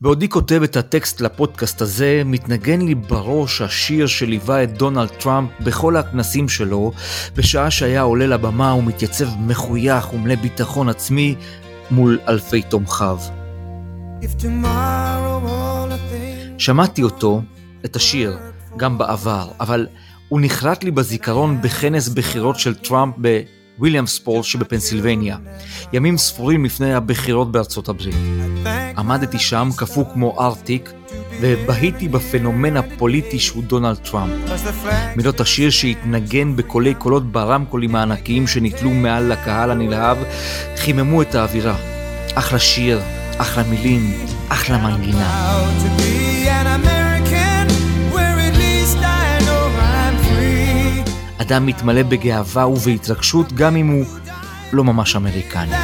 בעודי כותב את הטקסט לפודקאסט הזה, מתנגן לי בראש השיר שליווה את דונלד טראמפ בכל הכנסים שלו, בשעה שהיה עולה לבמה ומתייצב מחוייך ומלא ביטחון עצמי מול אלפי תומכיו. שמעתי אותו, את השיר, גם בעבר, אבל הוא נחרט לי בזיכרון בכנס בחירות של טראמפ בוויליאמספורט שבפנסילבניה, ימים ספורים לפני הבחירות בארצות הברית. עמדתי שם קפוא כמו ארטיק, ובהיתי בפנומן הפוליטי שהוא דונלד טראמפ. מילות השיר שהתנגן בקולי קולות ברמקולים הענקיים שנתלו מעל לקהל הנלהב, חיממו את האווירה. אחלה שיר, אחלה מילים, אחלה מנגינה. אדם מתמלא בגאווה ובהתרגשות גם אם הוא לא ממש אמריקני.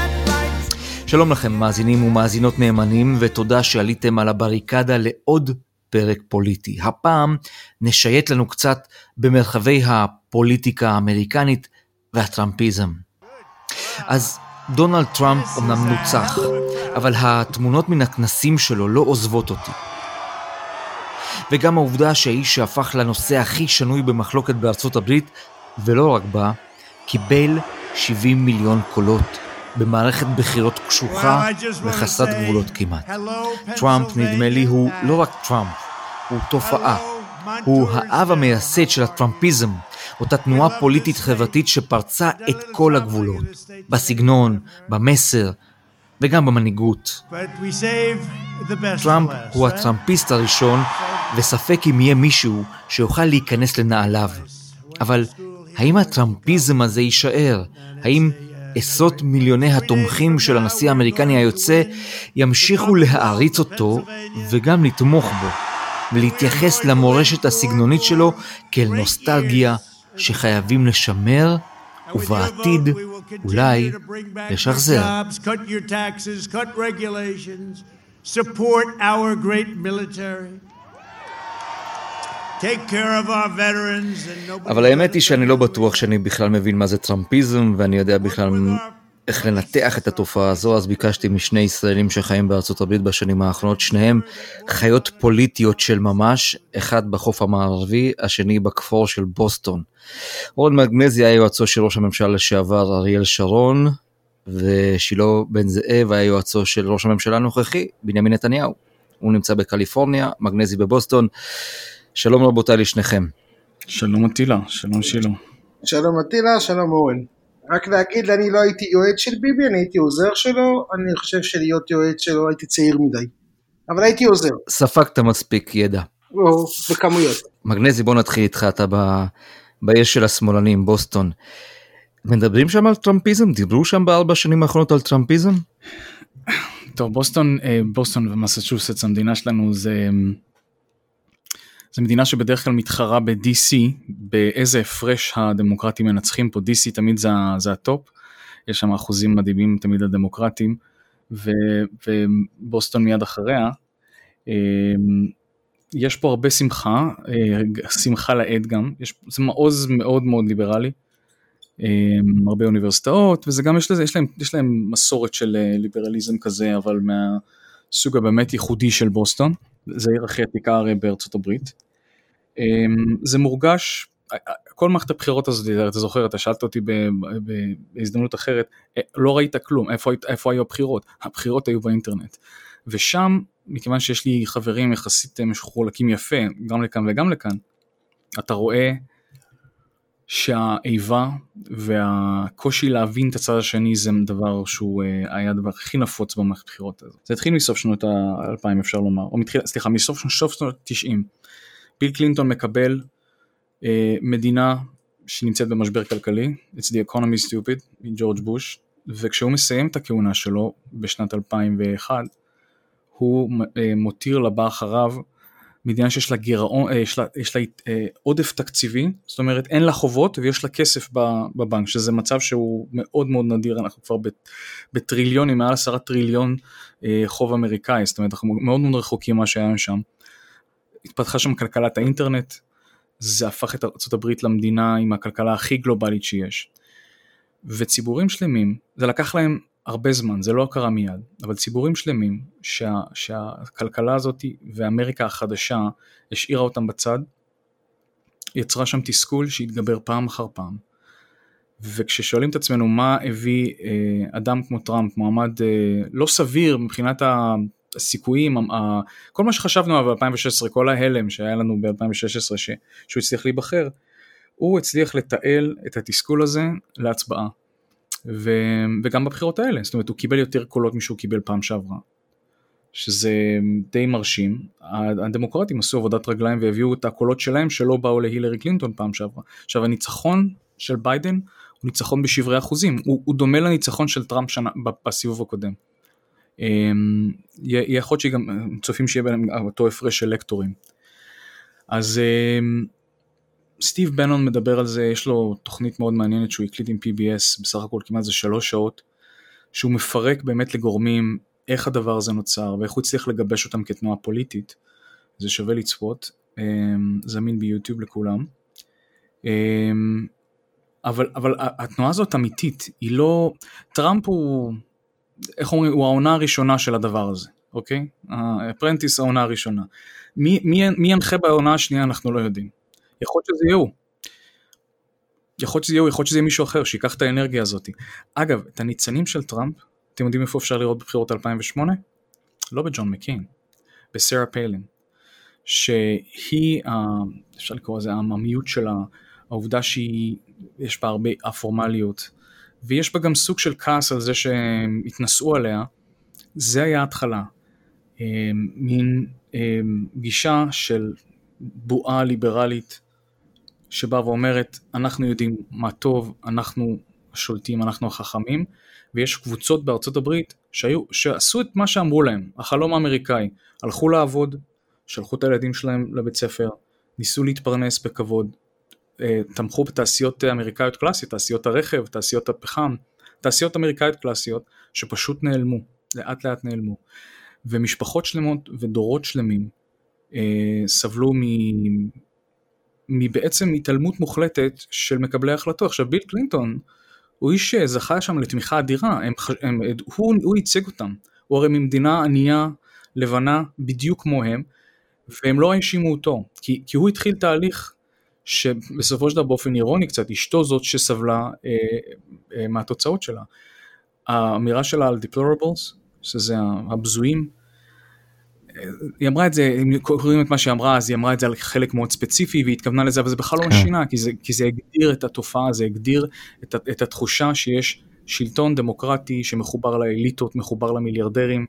שלום לכם מאזינים ומאזינות נאמנים ותודה שעליתם על הבריקדה לעוד פרק פוליטי. הפעם נשייט לנו קצת במרחבי הפוליטיקה האמריקנית והטראמפיזם. אז דונלד טראמפ אומנם נוצח, אבל התמונות מן הכנסים שלו לא עוזבות אותי. וגם העובדה שהאיש שהפך לנושא הכי שנוי במחלוקת בארצות הברית, ולא רק בה, קיבל 70 מיליון קולות במערכת בחירות קשוחה וחסרת גבולות כמעט. טראמפ, נדמה לי, הוא לא רק טראמפ, הוא תופעה. הוא האב המייסד של הטראמפיזם, אותה תנועה פוליטית חברתית שפרצה את כל הגבולות, בסגנון, במסר וגם במנהיגות. טראמפ הוא הטראמפיסט הראשון, וספק אם יהיה מישהו שיוכל להיכנס לנעליו. אבל האם הטראמפיזם הזה יישאר? האם עשרות מיליוני התומכים של הנשיא האמריקני היוצא ימשיכו להעריץ אותו וגם לתמוך בו, ולהתייחס למורשת הסגנונית שלו כאל נוסטלגיה שחייבים לשמר ובעתיד אולי לשחזר. support our great military. אבל האמת היא שאני לא בטוח שאני בכלל מבין מה זה טראמפיזם ואני יודע בכלל איך לנתח את התופעה הזו אז ביקשתי משני ישראלים שחיים בארצות הברית בשנים האחרונות שניהם חיות פוליטיות של ממש אחד בחוף המערבי השני בכפור של בוסטון. אורן מגנזי היה יועצו של ראש הממשלה לשעבר אריאל שרון ושילה בן זאב היה יועצו של ראש הממשלה הנוכחי בנימין נתניהו. הוא נמצא בקליפורניה מגנזי בבוסטון. שלום רבותיי לשניכם. שלום אטילה, שלום שילה. שלום אטילה, שלום אורן. רק להגיד, אני לא הייתי יועץ של ביבי, אני הייתי עוזר שלו, אני חושב שלהיות יועץ שלו הייתי צעיר מדי. אבל הייתי עוזר. ספגת מספיק ידע. או, בכמויות. מגנזי, בוא נתחיל איתך, אתה ב... בעיר של השמאלנים, בוסטון. מדברים שם על טראמפיזם? דיברו שם בארבע שנים האחרונות על טראמפיזם? טוב, בוסטון, אה, בוסטון ומסצ'וסטס, המדינה שלנו זה זו מדינה שבדרך כלל מתחרה ב-DC, באיזה הפרש הדמוקרטים מנצחים פה, DC תמיד זה, זה הטופ, יש שם אחוזים מדהימים תמיד לדמוקרטים, ו, ובוסטון מיד אחריה. אמ, יש פה הרבה שמחה, אה, שמחה לאיד גם, יש, זה מעוז מאוד מאוד ליברלי, אמ, הרבה אוניברסיטאות, וזה גם, יש, לזה, יש, להם, יש להם מסורת של אה, ליברליזם כזה, אבל מהסוג הבאמת ייחודי של בוסטון, זה העיר הכי עתיקה הרי בארצות הברית. אמ, זה מורגש, כל מערכת הבחירות הזאת, אתה זוכר, אתה שאלת אותי בהזדמנות אחרת, לא ראית כלום, איפה, איפה היו הבחירות? הבחירות היו באינטרנט. ושם, מכיוון שיש לי חברים יחסית משוחרלקים יפה, גם לכאן וגם לכאן, אתה רואה שהאיבה והקושי להבין את הצד השני זה דבר שהוא אה, היה הדבר הכי נפוץ במערכת הבחירות הזאת. זה התחיל מסוף שנות ה-2000 אפשר לומר, או מתחיל, סליחה, מסוף שנות ה-90. ביל קלינטון מקבל אה, מדינה שנמצאת במשבר כלכלי, It's the economy stupid, מג'ורג' בוש, וכשהוא מסיים את הכהונה שלו בשנת 2001, הוא אה, מותיר לבא אחריו מדינה שיש לה גירעון, אה, יש לה, יש לה אה, עודף תקציבי, זאת אומרת אין לה חובות ויש לה כסף בבנק, שזה מצב שהוא מאוד מאוד נדיר, אנחנו כבר בטריליונים, מעל עשרה טריליון אה, חוב אמריקאי, זאת אומרת אנחנו מאוד מאוד רחוקים ממה שהיה שם. התפתחה שם כלכלת האינטרנט, זה הפך את ארה"ב למדינה עם הכלכלה הכי גלובלית שיש. וציבורים שלמים, זה לקח להם הרבה זמן, זה לא קרה מיד, אבל ציבורים שלמים שה, שהכלכלה הזאת ואמריקה החדשה השאירה אותם בצד, יצרה שם תסכול שהתגבר פעם אחר פעם. וכששואלים את עצמנו מה הביא אה, אדם כמו טראמפ, מועמד אה, לא סביר מבחינת הסיכויים, ה, כל מה שחשבנו עליו ב-2016, כל ההלם שהיה לנו ב-2016 שהוא הצליח להיבחר, הוא הצליח לתעל את התסכול הזה להצבעה. ו, וגם בבחירות האלה, זאת אומרת הוא קיבל יותר קולות משהוא קיבל פעם שעברה. שזה די מרשים, הדמוקרטים עשו עבודת רגליים והביאו את הקולות שלהם שלא באו להילרי קלינטון פעם שעברה. עכשיו הניצחון של ביידן הוא ניצחון בשברי אחוזים, הוא, הוא דומה לניצחון של טראמפ שנה, בסיבוב הקודם. אמ, יכול להיות שגם צופים שיהיה בהם אותו הפרש של לקטורים. אז אמ, סטיב בנון מדבר על זה, יש לו תוכנית מאוד מעניינת שהוא הקליט עם PBS, בסך הכל כמעט זה שלוש שעות, שהוא מפרק באמת לגורמים איך הדבר הזה נוצר ואיך הוא הצליח לגבש אותם כתנועה פוליטית. זה שווה לצפות, אמ, זמין ביוטיוב לכולם. אמ, אבל, אבל התנועה הזאת אמיתית, היא לא... טראמפ הוא, איך אומרים, הוא העונה הראשונה של הדבר הזה, אוקיי? ה Apprentice העונה הראשונה. מי, מי, מי ינחה בעונה השנייה אנחנו לא יודעים. יכול שזה יהיה הוא. יכול להיות שזה יהיה הוא, יכול להיות שזה יהיה מישהו אחר שיקח את האנרגיה הזאת. אגב, את הניצנים של טראמפ, אתם יודעים איפה אפשר לראות בבחירות 2008? לא בג'ון מקיין, בשרה פיילין, שהיא, אפשר לקרוא לזה העממיות שלה, העובדה שיש בה הרבה הפורמליות, ויש בה גם סוג של כעס על זה שהם התנשאו עליה, זה היה ההתחלה. אה, מין אה, גישה של בועה ליברלית שבאה ואומרת אנחנו יודעים מה טוב, אנחנו השולטים, אנחנו החכמים, ויש קבוצות בארצות הברית שהיו, שעשו את מה שאמרו להם, החלום האמריקאי, הלכו לעבוד, שלחו את הילדים שלהם לבית ספר, ניסו להתפרנס בכבוד, אה, תמכו בתעשיות אמריקאיות קלאסיות, תעשיות הרכב, תעשיות הפחם, תעשיות אמריקאיות קלאסיות שפשוט נעלמו, לאט לאט נעלמו. ומשפחות שלמות ודורות שלמים אה, סבלו. מבעצם התעלמות מוחלטת של מקבלי ההחלטות. עכשיו ביל קלינטון הוא איש שזכה שם לתמיכה אדירה, הם, הם, הוא, הוא ייצג אותם, הוא הרי ממדינה ענייה, לבנה, בדיוק כמוהם, והם לא האשימו אותו, כי, כי הוא התחיל תהליך שבסופו של דבר באופן אירוני קצת, אשתו זאת שסבלה אה, אה, מהתוצאות שלה. האמירה שלה על deplorables, שזה הבזויים, היא אמרה את זה, אם קוראים את מה שהיא אמרה, אז היא אמרה את זה על חלק מאוד ספציפי והיא התכוונה לזה, אבל זה בכלל לא כן. שינה, כי זה, כי זה הגדיר את התופעה, זה הגדיר את, את התחושה שיש שלטון דמוקרטי שמחובר לאליטות, מחובר למיליארדרים,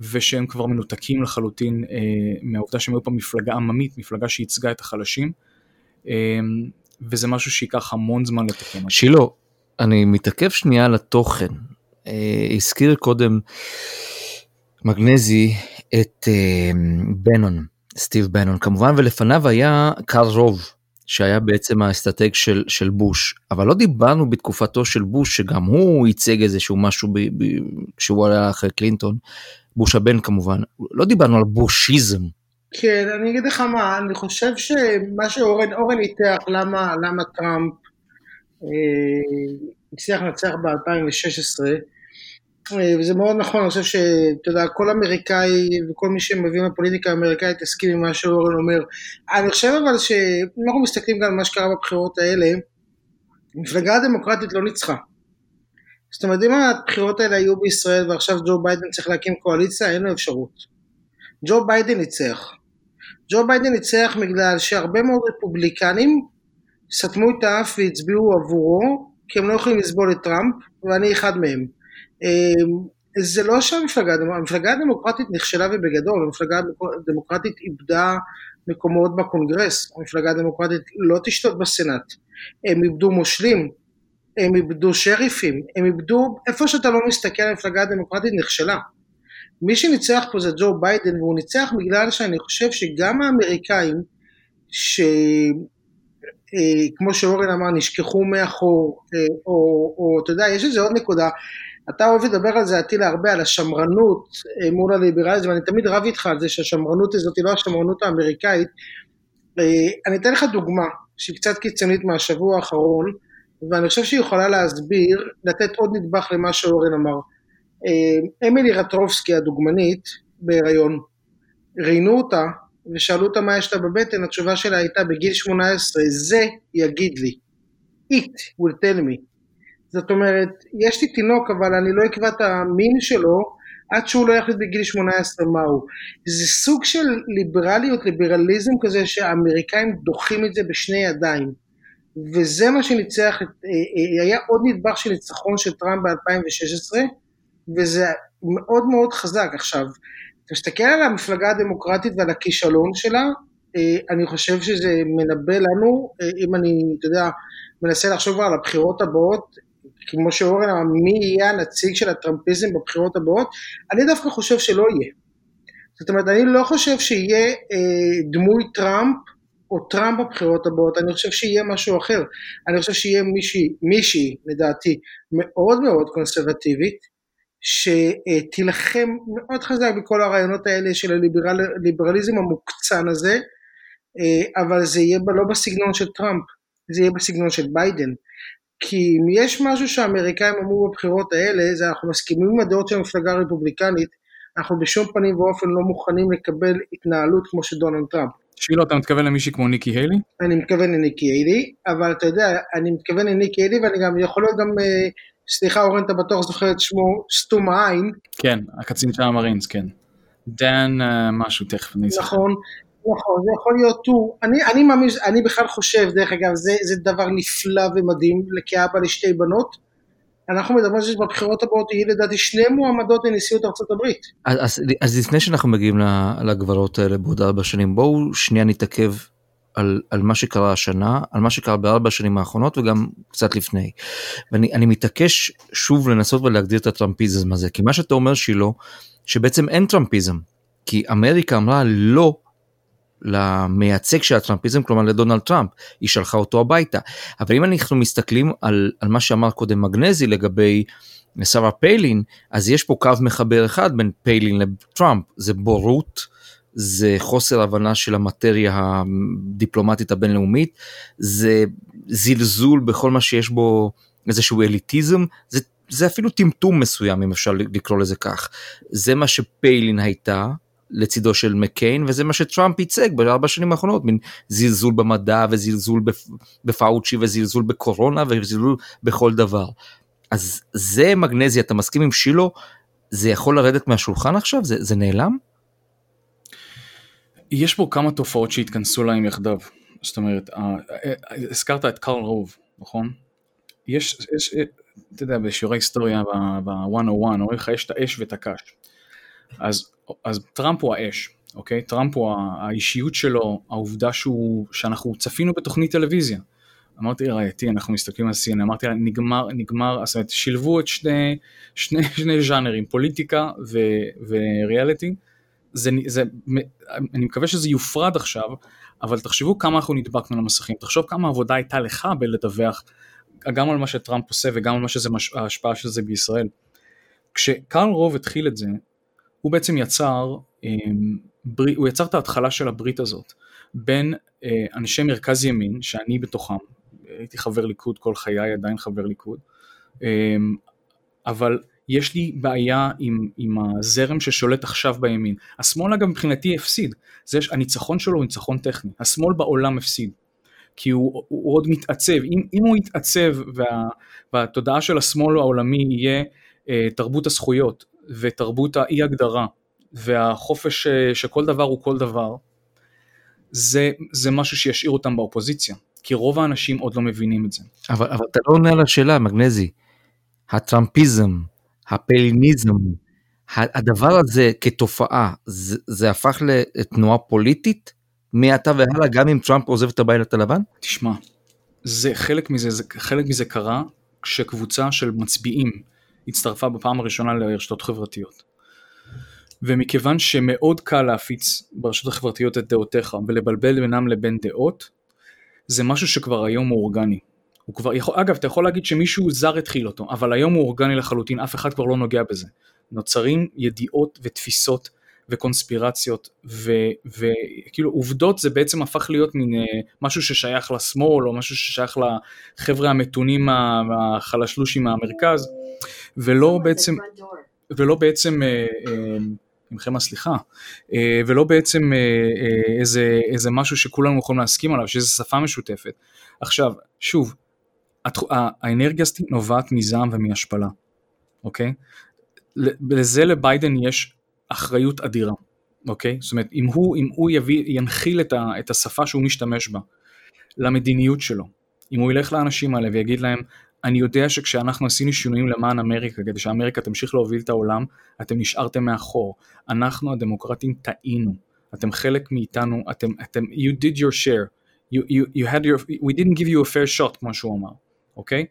ושהם כבר מנותקים לחלוטין אה, מהעובדה שהם היו פה מפלגה עממית, מפלגה שייצגה את החלשים, אה, וזה משהו שייקח המון זמן לתקן. שילה, אני מתעכב שנייה על התוכן. אה, הזכיר קודם מגנזי את אה, בנון, סטיב בנון כמובן, ולפניו היה קארל רוב, שהיה בעצם האסטרטג של, של בוש, אבל לא דיברנו בתקופתו של בוש, שגם הוא ייצג איזשהו משהו ב, ב, כשהוא היה אחרי קלינטון, בוש הבן כמובן, לא דיברנו על בושיזם. כן, אני אגיד לך מה, אני חושב שמה שאורן, אורן ניתח למה, למה טראמפ אה, הצליח לנצח ב-2016, אה, וזה מאוד נכון, אני חושב שאתה יודע, כל אמריקאי וכל מי שמבין לפוליטיקה האמריקאית יסכים עם מה שאורן אומר. אני חושב אבל שאם אנחנו מסתכלים גם על מה שקרה בבחירות האלה, המפלגה הדמוקרטית לא ניצחה. זאת אומרת, אם הבחירות האלה היו בישראל ועכשיו ג'ו ביידן צריך להקים קואליציה, אין לו אפשרות. ג'ו ביידן ניצח. ג'ו ביידן ניצח בגלל שהרבה מאוד רפובליקנים סתמו את האף והצביעו עבורו, כי הם לא יכולים לסבול את טראמפ, ואני אחד מהם. אמ, זה לא שהמפלגה, המפלגה הדמוקרטית נכשלה ובגדול, המפלגה הדמוקרטית איבדה מקומות בקונגרס, המפלגה הדמוקרטית לא תשתות בסנאט, הם איבדו מושלים, הם איבדו שריפים, הם איבדו, איפה שאתה לא מסתכל המפלגה הדמוקרטית נכשלה. מי שניצח פה זה ג'ו ביידן והוא ניצח בגלל שאני חושב שגם האמריקאים שכמו אה, שאורן אמר נשכחו מאחור אה, או, או אתה יודע יש איזה עוד נקודה אתה אוהב לדבר על זה, אטילה, הרבה על השמרנות אה, מול הליברליזם, אני תמיד רב איתך על זה שהשמרנות הזאת היא לא השמרנות האמריקאית. אה, אני אתן לך דוגמה שהיא קצת קיצונית מהשבוע האחרון, ואני חושב שהיא יכולה להסביר, לתת עוד נדבך למה שאורן אמר. אה, אמילי רטרובסקי הדוגמנית בהיריון, ראיינו אותה ושאלו אותה מה יש לה בבטן, התשובה שלה הייתה בגיל 18, זה יגיד לי. it will tell me. זאת אומרת, יש לי תינוק אבל אני לא אקבע את המין שלו עד שהוא לא יחליט בגיל 18 מהו. זה סוג של ליברליות, ליברליזם כזה שהאמריקאים דוחים את זה בשני ידיים. וזה מה שניצח, אה, אה, היה עוד נדבך של ניצחון של טראמפ ב-2016 וזה מאוד מאוד חזק. עכשיו, אתה מסתכל על המפלגה הדמוקרטית ועל הכישלון שלה, אה, אני חושב שזה מנבא לנו, אם אני, אתה יודע, מנסה לחשוב על הבחירות הבאות, כמו שאורן אמר, מי יהיה הנציג של הטראמפיזם בבחירות הבאות, אני דווקא חושב שלא יהיה. זאת אומרת, אני לא חושב שיהיה אה, דמוי טראמפ או טראמפ בבחירות הבאות, אני חושב שיהיה משהו אחר. אני חושב שיהיה מישהי, מישהי לדעתי, מאוד מאוד קונסרבטיבית, שתילחם מאוד חזק בכל הרעיונות האלה של הליברליזם המוקצן הזה, אה, אבל זה יהיה לא בסגנון של טראמפ, זה יהיה בסגנון של ביידן. כי אם יש משהו שהאמריקאים אמרו בבחירות האלה, זה אנחנו מסכימים עם הדעות של המפלגה הרפובליקנית, אנחנו בשום פנים ואופן לא מוכנים לקבל התנהלות כמו של דונלד טראמפ. שילו, אתה מתכוון למישהי כמו ניקי היילי? אני מתכוון לניקי היילי, אבל אתה יודע, אני מתכוון לניקי היילי ואני גם יכול להיות גם, אה, סליחה אורן, אתה בטוח זוכר את שמו, סתום העין. כן, הקצין של המרינס, כן. דן uh, משהו, תכף אני. נכון, נכון, זה יכול להיות הוא. אני, אני מאמין, אני בכלל חושב, דרך אגב, זה, זה דבר נפלא ומדהים כאבא לשתי בנות. אנחנו מדברים על זה שבבחירות הבאות יהיו לדעתי שני מועמדות לנשיאות ארצות הברית. אז, אז, אז לפני שאנחנו מגיעים לגברות האלה בעוד ארבע שנים, בואו שנייה נתעכב על, על מה שקרה השנה, על מה שקרה בארבע השנים האחרונות וגם קצת לפני. ואני מתעקש שוב לנסות ולהגדיר את הטראמפיזם הזה, כי מה שאתה אומר שילה, שבעצם אין טראמפיזם, כי אמריקה אמרה לא למייצג של הטראמפיזם, כלומר לדונלד טראמפ, היא שלחה אותו הביתה. אבל אם אנחנו מסתכלים על, על מה שאמר קודם מגנזי לגבי שרה פיילין, אז יש פה קו מחבר אחד בין פיילין לטראמפ, זה בורות, זה חוסר הבנה של המטריה הדיפלומטית הבינלאומית, זה זלזול בכל מה שיש בו איזשהו אליטיזם, זה, זה אפילו טמטום מסוים אם אפשר לקרוא לזה כך. זה מה שפיילין הייתה, לצידו של מקיין וזה מה שטראמפ ייצג בארבע שנים האחרונות מין זלזול במדע וזלזול בפאוצ'י וזלזול בקורונה וזלזול בכל דבר. אז זה מגנזי אתה מסכים עם שילו זה יכול לרדת מהשולחן עכשיו זה, זה נעלם? יש פה כמה תופעות שהתכנסו להם יחדיו זאת אומרת הזכרת את קרל רוב נכון? יש, יש אתה יודע בשיעורי היסטוריה ב-101 אומרים לך יש את האש ואת הקש אז, אז טראמפ הוא האש, אוקיי? טראמפ הוא האישיות שלו, העובדה שהוא, שאנחנו צפינו בתוכנית טלוויזיה. אמרתי לרעייתי, אנחנו מסתכלים על CNN, אמרתי לה, נגמר, נגמר, זאת אומרת, שילבו את שני, שני, שני ז'אנרים, פוליטיקה ו, וריאליטי. זה, זה, אני מקווה שזה יופרד עכשיו, אבל תחשבו כמה אנחנו נדבקנו למסכים, תחשוב כמה עבודה הייתה לך בלדווח גם על מה שטראמפ עושה וגם על מה שזה, ההשפעה של זה בישראל. כשקרל רוב התחיל את זה, הוא בעצם יצר, אמ, הוא יצר את ההתחלה של הברית הזאת בין אה, אנשי מרכז ימין, שאני בתוכם, הייתי חבר ליכוד כל חיי, עדיין חבר ליכוד, אמ, אבל יש לי בעיה עם, עם הזרם ששולט עכשיו בימין. השמאל אגב מבחינתי הפסיד, זה, הניצחון שלו הוא ניצחון טכני, השמאל בעולם הפסיד. כי הוא, הוא עוד מתעצב, אם, אם הוא יתעצב וה, והתודעה של השמאל העולמי יהיה אה, תרבות הזכויות ותרבות האי הגדרה והחופש אה, שכל דבר הוא כל דבר, זה, זה משהו שישאיר אותם באופוזיציה, כי רוב האנשים עוד לא מבינים את זה. אבל, אבל אתה לא עונה על השאלה, מגנזי. הטראמפיזם, הפליניזם, הדבר הזה כתופעה, זה, זה הפך לתנועה פוליטית מעתה והלאה, גם אם טראמפ עוזב את הבית הלבן? תשמע, זה חלק מזה, זה, חלק מזה קרה כשקבוצה של מצביעים הצטרפה בפעם הראשונה לרשתות חברתיות. ומכיוון שמאוד קל להפיץ ברשתות החברתיות את דעותיך ולבלבל בינם לבין דעות, זה משהו שכבר היום הוא אורגני. הוא כבר יכול, אגב, אתה יכול להגיד שמישהו זר התחיל אותו, אבל היום הוא אורגני לחלוטין, אף אחד כבר לא נוגע בזה. נוצרים ידיעות ותפיסות וקונספירציות, וכאילו עובדות זה בעצם הפך להיות מין אה, משהו ששייך לשמאל, או משהו ששייך לחבר'ה המתונים החלשלושים מהמרכז. ולא בעצם, ולא בעצם, עמכם הסליחה, ולא בעצם איזה, איזה משהו שכולנו יכולים להסכים עליו, שאיזה שפה משותפת. עכשיו, שוב, האנרגיה הזאת נובעת מזעם ומהשפלה, אוקיי? לזה לביידן יש אחריות אדירה, אוקיי? זאת אומרת, אם הוא, אם הוא יביא, ינחיל את, ה, את השפה שהוא משתמש בה למדיניות שלו, אם הוא ילך לאנשים האלה ויגיד להם, אני יודע שכשאנחנו עשינו שינויים למען אמריקה, כדי שאמריקה תמשיך להוביל את העולם, אתם נשארתם מאחור. אנחנו הדמוקרטים טעינו. אתם חלק מאיתנו, אתם, אתם, you did your share. You, you, you had your, we didn't give you a fair shot, כמו שהוא אמר, אוקיי?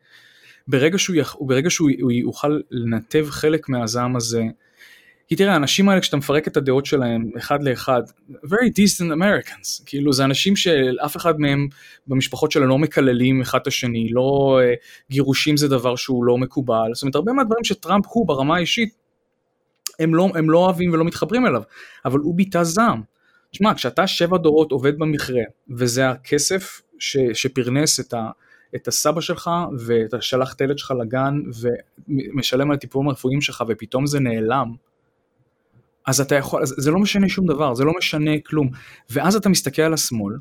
ברגע שהוא, יח, ברגע שהוא יוכל לנתב חלק מהזעם הזה, כי תראה, האנשים האלה, כשאתה מפרק את הדעות שלהם אחד לאחד, very decent Americans, כאילו זה אנשים שאף אחד מהם במשפחות שלהם לא מקללים אחד את השני, לא אה, גירושים זה דבר שהוא לא מקובל, זאת אומרת, הרבה מהדברים שטראמפ הוא ברמה האישית, הם לא, הם לא אוהבים ולא מתחברים אליו, אבל הוא ביטא זעם. תשמע, כשאתה שבע דורות עובד במכרה, וזה הכסף ש, שפרנס את ה... את הסבא שלך ואתה שלח את הילד שלך לגן ומשלם על הטיפולים הרפואיים שלך ופתאום זה נעלם, אז אתה יכול, זה לא משנה שום דבר, זה לא משנה כלום. ואז אתה מסתכל על השמאל,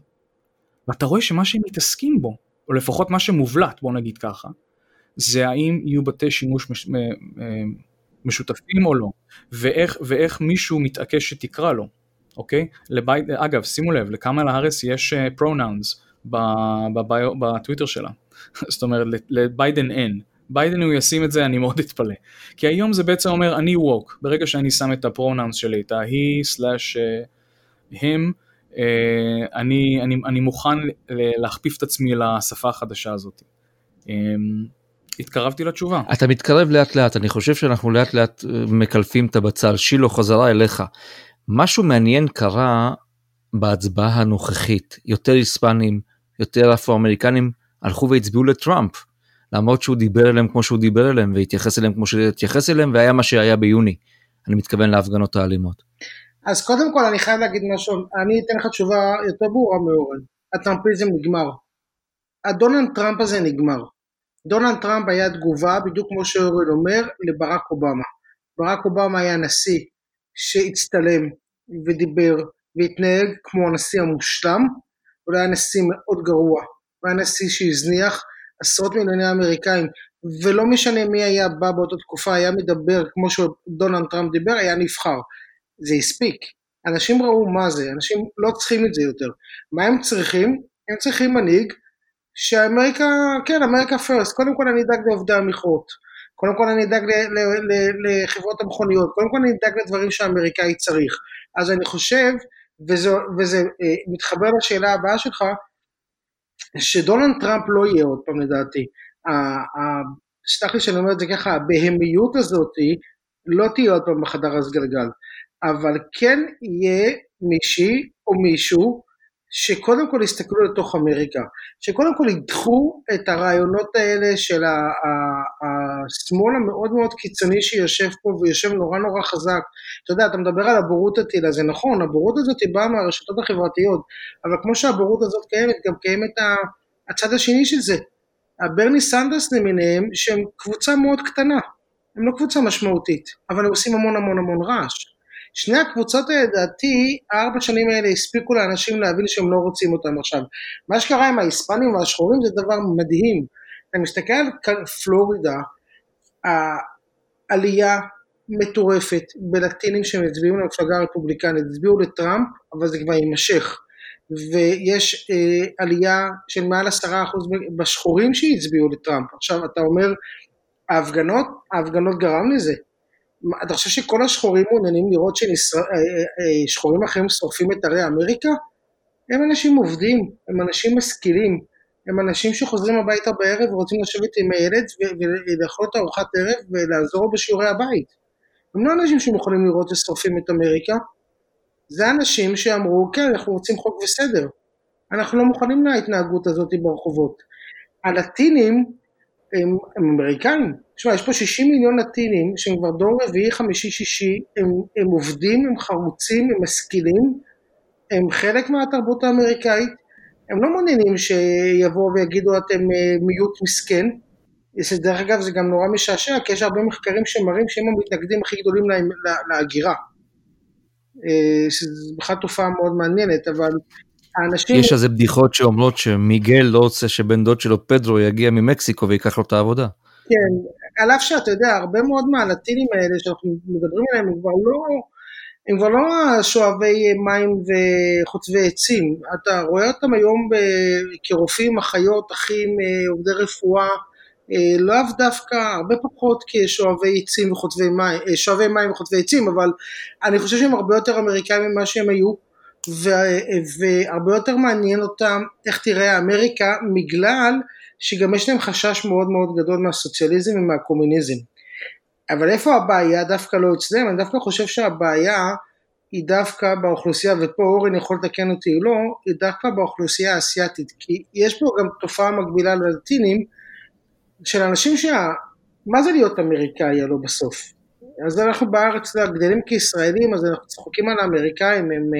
ואתה רואה שמה שהם מתעסקים בו, או לפחות מה שמובלט, בוא נגיד ככה, זה האם יהיו בתי שימוש מש, משותפים או לא, ואיך, ואיך מישהו מתעקש שתקרא לו, אוקיי? לבית, אגב, שימו לב, לקמאלה הארס יש pronouns אה, בטוויטר שלה, זאת אומרת לביידן אין. ביידן הוא ישים את זה אני מאוד אתפלא. כי היום זה בעצם אומר אני woke, ברגע שאני שם את ה pronouns שלי, את ה-he slash uh, him, uh, אני, אני, אני מוכן להכפיף את עצמי לשפה החדשה הזאת. Um, התקרבתי לתשובה. אתה מתקרב לאט לאט, אני חושב שאנחנו לאט לאט אה, מקלפים את הבצל. שילו חזרה אליך. משהו מעניין קרה בהצבעה הנוכחית, יותר היספנים, יותר אפרו-אמריקנים הלכו והצביעו לטראמפ. למרות שהוא דיבר אליהם כמו שהוא דיבר אליהם והתייחס אליהם כמו שהתייחס אליהם והיה מה שהיה ביוני. אני מתכוון להפגנות האלימות. אז קודם כל אני חייב להגיד משהו, אני אתן לך תשובה יותר ברורה מאורן. הטראמפיזם נגמר. הדונלד טראמפ הזה נגמר. דונלד טראמפ היה תגובה, בדיוק כמו שאורן אומר, לברק אובמה. ברק אובמה היה נשיא שהצטלם ודיבר והתנהג כמו הנשיא המושלם, הוא היה נשיא מאוד גרוע, הוא היה נשיא שהזניח עשרות מיליוני אמריקאים, ולא משנה מי היה בא באותה תקופה, היה מדבר כמו שדונלד טראמפ דיבר, היה נבחר. זה הספיק. אנשים ראו מה זה, אנשים לא צריכים את זה יותר. מה הם צריכים? הם צריכים מנהיג שאמריקה, כן, אמריקה פרסט, קודם כל אני אדאג לעובדי המכרות, קודם כל אני אדאג לחברות המכוניות, קודם כל אני אדאג לדברים שהאמריקאי צריך. אז אני חושב, וזה, וזה אה, מתחבר לשאלה הבאה שלך, שדונלד טראמפ לא יהיה עוד פעם לדעתי. סלח לי שאני אומר את זה ככה, הבהמיות הזאתי לא תהיה עוד פעם בחדר הסגלגל, אבל כן יהיה מישהי או מישהו שקודם כל יסתכלו לתוך אמריקה, שקודם כל ידחו את הרעיונות האלה של השמאל המאוד מאוד קיצוני שיושב פה ויושב נורא נורא חזק. אתה יודע, אתה מדבר על הבורות הטילה, זה נכון, הבורות הזאת היא באה מהרשתות החברתיות, אבל כמו שהבורות הזאת קיימת, גם קיימת הצד השני של זה. הברני סנדרס למיניהם, שהם קבוצה מאוד קטנה, הם לא קבוצה משמעותית, אבל הם עושים המון המון המון רעש. שני הקבוצות האלה, לדעתי, הארבע שנים האלה הספיקו לאנשים להבין שהם לא רוצים אותם עכשיו. מה שקרה עם ההיספנים והשחורים זה דבר מדהים. אתה מסתכל על פלורידה, העלייה מטורפת בלטינים שהם הצביעו למפלגה הרפובליקנית, הצביעו לטראמפ, אבל זה כבר יימשך. ויש אה, עלייה של מעל עשרה אחוז בשחורים שהצביעו לטראמפ. עכשיו אתה אומר, ההפגנות, ההפגנות גרם לזה. אתה חושב שכל השחורים מעוניינים לראות ששחורים אה, אה, אחרים שורפים את ערי אמריקה? הם אנשים עובדים, הם אנשים משכילים, הם אנשים שחוזרים הביתה בערב ורוצים לשבת עם הילד ולאכול את ארוחת ערב ולעזור בשיעורי הבית. הם לא אנשים שיכולים לראות ששורפים את אמריקה, זה אנשים שאמרו כן אנחנו רוצים חוק וסדר, אנחנו לא מוכנים להתנהגות הזאת ברחובות. הלטינים הם, הם אמריקאים. תשמע, יש פה 60 מיליון לטינים שהם כבר דור רביעי, חמישי, שישי, הם, הם עובדים, הם חרוצים, הם משכילים, הם חלק מהתרבות האמריקאית, הם לא מעוניינים שיבואו ויגידו אתם אה, מיעוט מסכן, דרך אגב זה גם נורא משעשע, כי יש הרבה מחקרים שמראים שהם המתנגדים הכי גדולים להגירה. אה, שזו בכלל תופעה מאוד מעניינת, אבל האנשים... יש איזה בדיחות שאומרות שמיגל לא רוצה שבן דוד שלו פדרו יגיע ממקסיקו ויקח לו את העבודה. כן, על אף שאתה יודע, הרבה מאוד מהלטינים האלה שאנחנו מדברים עליהם הם כבר לא, הם כבר לא שואבי מים וחוטבי עצים, אתה רואה אותם היום כרופאים, אחיות, אחים, אה, עובדי רפואה, אה, לאו דווקא, הרבה פחות כשואבי עצים וחוטבי מים, אה, שואבי מים וחוטבי עצים, אבל אני חושב שהם הרבה יותר אמריקאים ממה שהם היו, והרבה יותר מעניין אותם איך תראה אמריקה, בגלל שגם יש להם חשש מאוד מאוד גדול מהסוציאליזם ומהקומוניזם. אבל איפה הבעיה? דווקא לא אצלם, אני דווקא חושב שהבעיה היא דווקא באוכלוסייה, ופה אורן יכול לתקן אותי או לא, היא דווקא באוכלוסייה האסייתית, כי יש פה גם תופעה מקבילה ללטינים, של אנשים שה... מה זה להיות אמריקאי הלא בסוף? אז אנחנו בארץ גדלים כישראלים, אז אנחנו צוחקים על האמריקאים, הם, הם,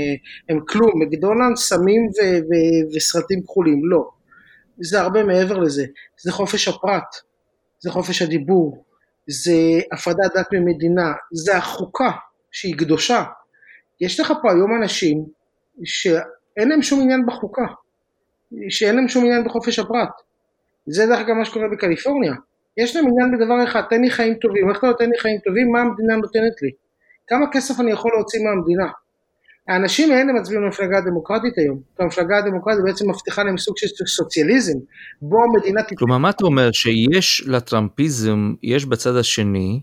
הם כלום, מקדונלד, סמים ו, ו, וסרטים כחולים, לא. זה הרבה מעבר לזה, זה חופש הפרט, זה חופש הדיבור, זה הפרדת דת ממדינה, זה החוקה שהיא קדושה. יש לך פה היום אנשים שאין להם שום עניין בחוקה, שאין להם שום עניין בחופש הפרט. זה דרך אגב מה שקורה בקליפורניה. יש להם עניין בדבר אחד, תן לי חיים טובים, איך אתה נותן לי חיים טובים, מה המדינה נותנת לי? כמה כסף אני יכול להוציא מהמדינה? האנשים האלה מצביעים למפלגה הדמוקרטית היום. המפלגה הדמוקרטית בעצם מבטיחה להם סוג של סוציאליזם, בו המדינה... כלומר, מה אתה אומר? שיש לטראמפיזם, יש בצד השני,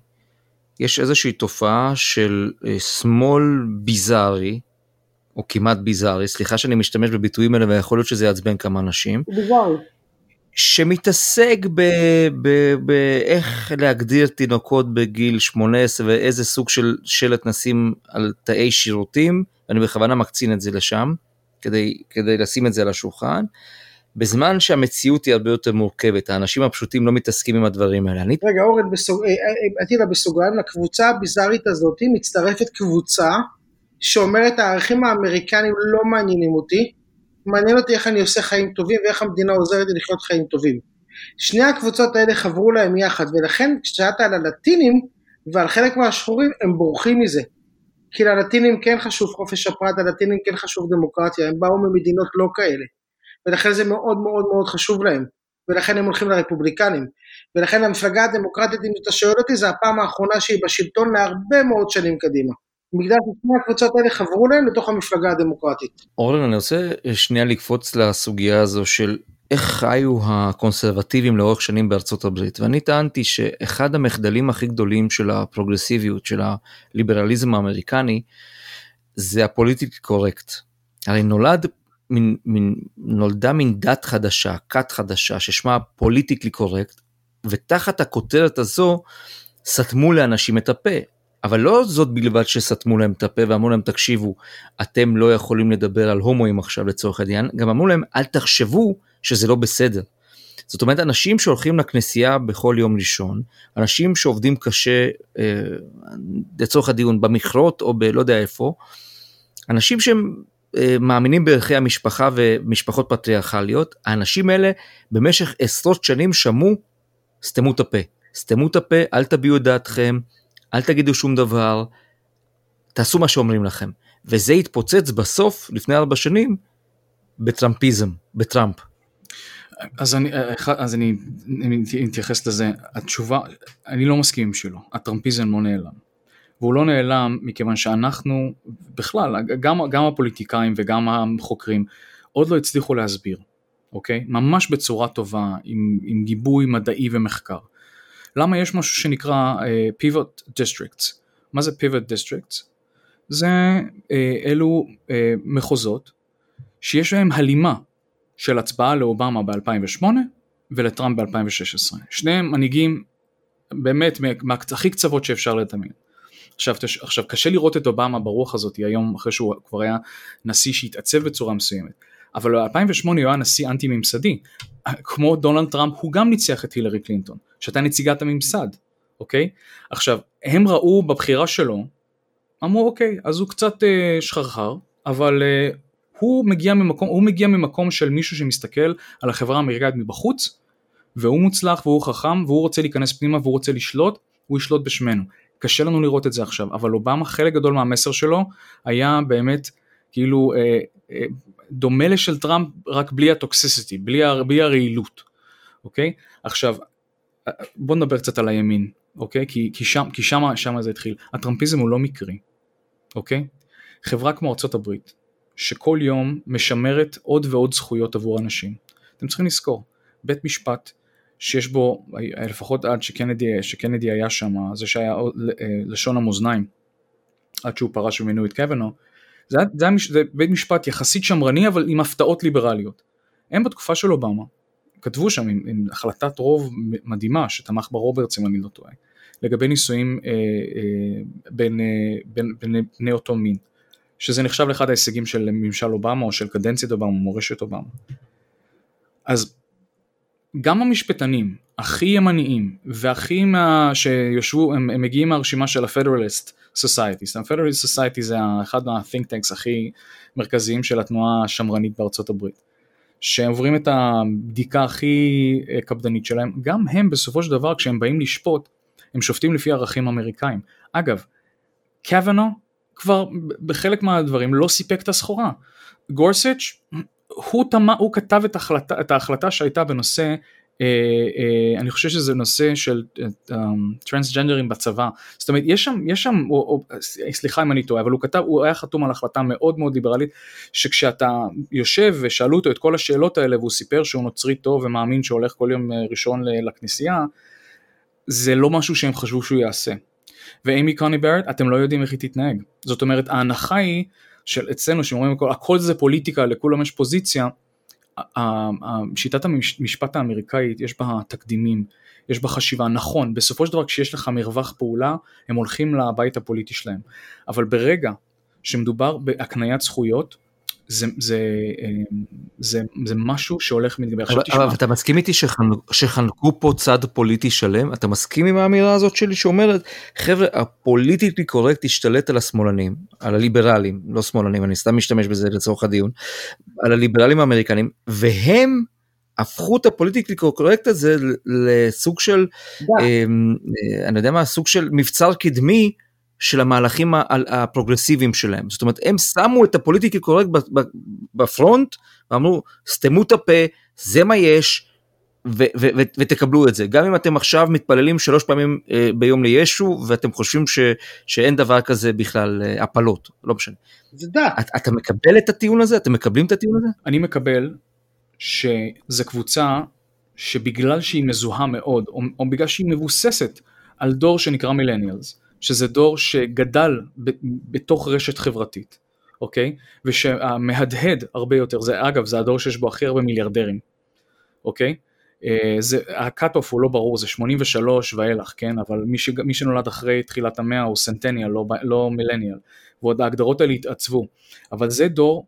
יש איזושהי תופעה של אה, שמאל ביזארי, או כמעט ביזארי, סליחה שאני משתמש בביטויים האלה ויכול להיות שזה יעצבן כמה אנשים. ביזארי. שמתעסק באיך להגדיר תינוקות בגיל 18 ואיזה סוג של שלט נשים על תאי שירותים, אני בכוונה מקצין את זה לשם, כדי, כדי לשים את זה על השולחן, בזמן שהמציאות היא הרבה יותר מורכבת, האנשים הפשוטים לא מתעסקים עם הדברים האלה. אני... רגע אורן, בסוג... עתידה בסוגריים, לקבוצה הביזארית הזאת מצטרפת קבוצה שאומרת הערכים האמריקנים לא מעניינים אותי, מעניין אותי איך אני עושה חיים טובים ואיך המדינה עוזרת לי לחיות חיים טובים. שני הקבוצות האלה חברו להם יחד, ולכן כששאלת על הלטינים ועל חלק מהשחורים, הם בורחים מזה. כי ללטינים כן חשוב חופש הפרט, ללטינים כן חשוב דמוקרטיה, הם באו ממדינות לא כאלה. ולכן זה מאוד מאוד מאוד חשוב להם. ולכן הם הולכים לרפובליקנים. ולכן המפלגה הדמוקרטית, אם אתה שואל אותי, זה הפעם האחרונה שהיא בשלטון להרבה מאוד שנים קדימה. בגלל ששני הקבוצות האלה חברו להם לתוך המפלגה הדמוקרטית. אורלן, אני רוצה שנייה לקפוץ לסוגיה הזו של איך חיו הקונסרבטיבים לאורך שנים בארצות הברית ואני טענתי שאחד המחדלים הכי גדולים של הפרוגרסיביות של הליברליזם האמריקני זה הפוליטיקלי קורקט. הרי נולד מין, מין, נולדה מין דת חדשה, כת חדשה ששמה פוליטיקלי קורקט ותחת הכותרת הזו סתמו לאנשים את הפה. אבל לא זאת בלבד שסתמו להם את הפה ואמרו להם תקשיבו אתם לא יכולים לדבר על הומואים עכשיו לצורך העניין גם אמרו להם אל תחשבו שזה לא בסדר. זאת אומרת אנשים שהולכים לכנסייה בכל יום לישון אנשים שעובדים קשה אה, לצורך הדיון במכרות או בלא יודע איפה אנשים שהם אה, מאמינים בערכי המשפחה ומשפחות פטריארכליות האנשים האלה במשך עשרות שנים שמעו סתמו את הפה סתמו את הפה אל תביעו את דעתכם אל תגידו שום דבר, תעשו מה שאומרים לכם. וזה התפוצץ בסוף, לפני ארבע שנים, בטראמפיזם, בטראמפ. אז אני, אז אני, אני אתייחס לזה, התשובה, אני לא מסכים שלו, הטראמפיזם לא נעלם. והוא לא נעלם מכיוון שאנחנו, בכלל, גם, גם הפוליטיקאים וגם החוקרים, עוד לא הצליחו להסביר, אוקיי? ממש בצורה טובה, עם, עם גיבוי מדעי ומחקר. למה יש משהו שנקרא uh, pivot districts. מה זה pivot districts? זה uh, אלו uh, מחוזות שיש להם הלימה של הצבעה לאובמה ב-2008 ולטראמפ ב-2016. שניהם מנהיגים באמת מהכי קצוות שאפשר לדמיין. עכשיו, עכשיו קשה לראות את אובמה ברוח הזאת היום אחרי שהוא כבר היה נשיא שהתעצב בצורה מסוימת. אבל ב-2008 הוא היה נשיא אנטי ממסדי, כמו דונלד טראמפ הוא גם ניצח את הילרי קלינטון, שהייתה נציגת הממסד, אוקיי? עכשיו, הם ראו בבחירה שלו, אמרו אוקיי, אז הוא קצת אה, שחרחר, אבל אה, הוא, מגיע ממקום, הוא מגיע ממקום של מישהו שמסתכל על החברה האמריקאית מבחוץ, והוא מוצלח והוא חכם והוא רוצה להיכנס פנימה והוא רוצה לשלוט, הוא ישלוט בשמנו. קשה לנו לראות את זה עכשיו, אבל אובמה חלק גדול מהמסר שלו היה באמת כאילו אה, אה, דומה לשל טראמפ רק בלי הטוקסיסיטי, בלי, בלי הרעילות, אוקיי? עכשיו, בוא נדבר קצת על הימין, אוקיי? כי, כי, שם, כי שם, שם זה התחיל. הטראמפיזם הוא לא מקרי, אוקיי? חברה כמו ארה"ב, שכל יום משמרת עוד ועוד זכויות עבור אנשים. אתם צריכים לזכור, בית משפט שיש בו, לפחות עד שקנדי, שקנדי היה שם, זה שהיה אה, לשון המאזניים, עד שהוא פרש ומינו את קוונו, זה, זה, זה בית משפט יחסית שמרני אבל עם הפתעות ליברליות. הם בתקופה של אובמה כתבו שם עם, עם החלטת רוב מדהימה שתמך בה רוברטס אם אני לא טועה, לגבי נישואים אה, אה, בין, אה, בין, בין בני אותו מין, שזה נחשב לאחד ההישגים של ממשל אובמה או של קדנציית אובמה, מורשת אובמה. אז גם המשפטנים הכי ימניים והכי מה שיושבו, הם, הם מגיעים מהרשימה של ה-Federalist Societies. ה-Federalist Society זה אחד מה-think tanks הכי מרכזיים של התנועה השמרנית בארצות הברית. שעוברים את הבדיקה הכי אה, קפדנית שלהם, גם הם בסופו של דבר כשהם באים לשפוט, הם שופטים לפי ערכים אמריקאים. אגב, קוונו כבר בחלק מהדברים לא סיפק את הסחורה. גורסץ' הוא, תמה, הוא כתב את ההחלטה, את ההחלטה שהייתה בנושא, אני חושב שזה נושא של טרנסג'נדרים אה, בצבא, זאת אומרת יש שם, יש שם, או, או, סליחה אם אני טועה, אבל הוא כתב, הוא היה חתום על החלטה מאוד מאוד ליברלית, שכשאתה יושב ושאלו אותו את כל השאלות האלה והוא סיפר שהוא נוצרי טוב ומאמין שהולך כל יום אה, ראשון לכנסייה, זה לא משהו שהם חשבו שהוא יעשה. ואימי קוני ברט, אתם לא יודעים איך היא תתנהג. זאת אומרת, ההנחה היא של אצלנו שאומרים הכל, הכל זה פוליטיקה, לכולם יש פוזיציה, שיטת המשפט האמריקאית יש בה תקדימים, יש בה חשיבה, נכון, בסופו של דבר כשיש לך מרווח פעולה, הם הולכים לבית הפוליטי שלהם, אבל ברגע שמדובר בהקניית זכויות, זה, זה, אמ, זה, זה משהו שהולך ומתגבר. אבל, אבל אתה מסכים איתי שחנקו, שחנקו פה צד פוליטי שלם? אתה מסכים עם האמירה הזאת שלי שאומרת, חבר'ה, הפוליטיקלי קורקט השתלט על השמאלנים, על הליברלים, לא שמאלנים, אני סתם משתמש בזה לצורך הדיון, על הליברלים האמריקנים, והם הפכו את הפוליטיקלי קורקט הזה לסוג של, אה, אני יודע מה, סוג של מבצר קדמי של המהלכים הפרוגרסיביים שלהם. זאת אומרת, הם שמו את הפוליטיקלי קורקט ב front, ואמרו, סתמו את הפה, זה מה יש, ו- ו- ו- ותקבלו את זה. גם אם אתם עכשיו מתפללים שלוש פעמים אה, ביום לישו, ואתם חושבים ש- שאין דבר כזה בכלל אה, הפלות, לא משנה. זה דת. אתה, אתה מקבל את הטיעון הזה? אתם מקבלים את הטיעון הזה? אני מקבל שזו קבוצה שבגלל שהיא מזוהה מאוד, או, או בגלל שהיא מבוססת על דור שנקרא millennials, שזה דור שגדל ב, בתוך רשת חברתית, אוקיי? ושהמהדהד הרבה יותר, זה אגב, זה הדור שיש בו הכי הרבה מיליארדרים, אוקיי? אה, זה, ה cut-off הוא לא ברור, זה 83 ואילך, כן? אבל מי, ש, מי שנולד אחרי תחילת המאה הוא centennial, לא, לא מילניאל, ועוד ההגדרות האלה התעצבו. אבל זה דור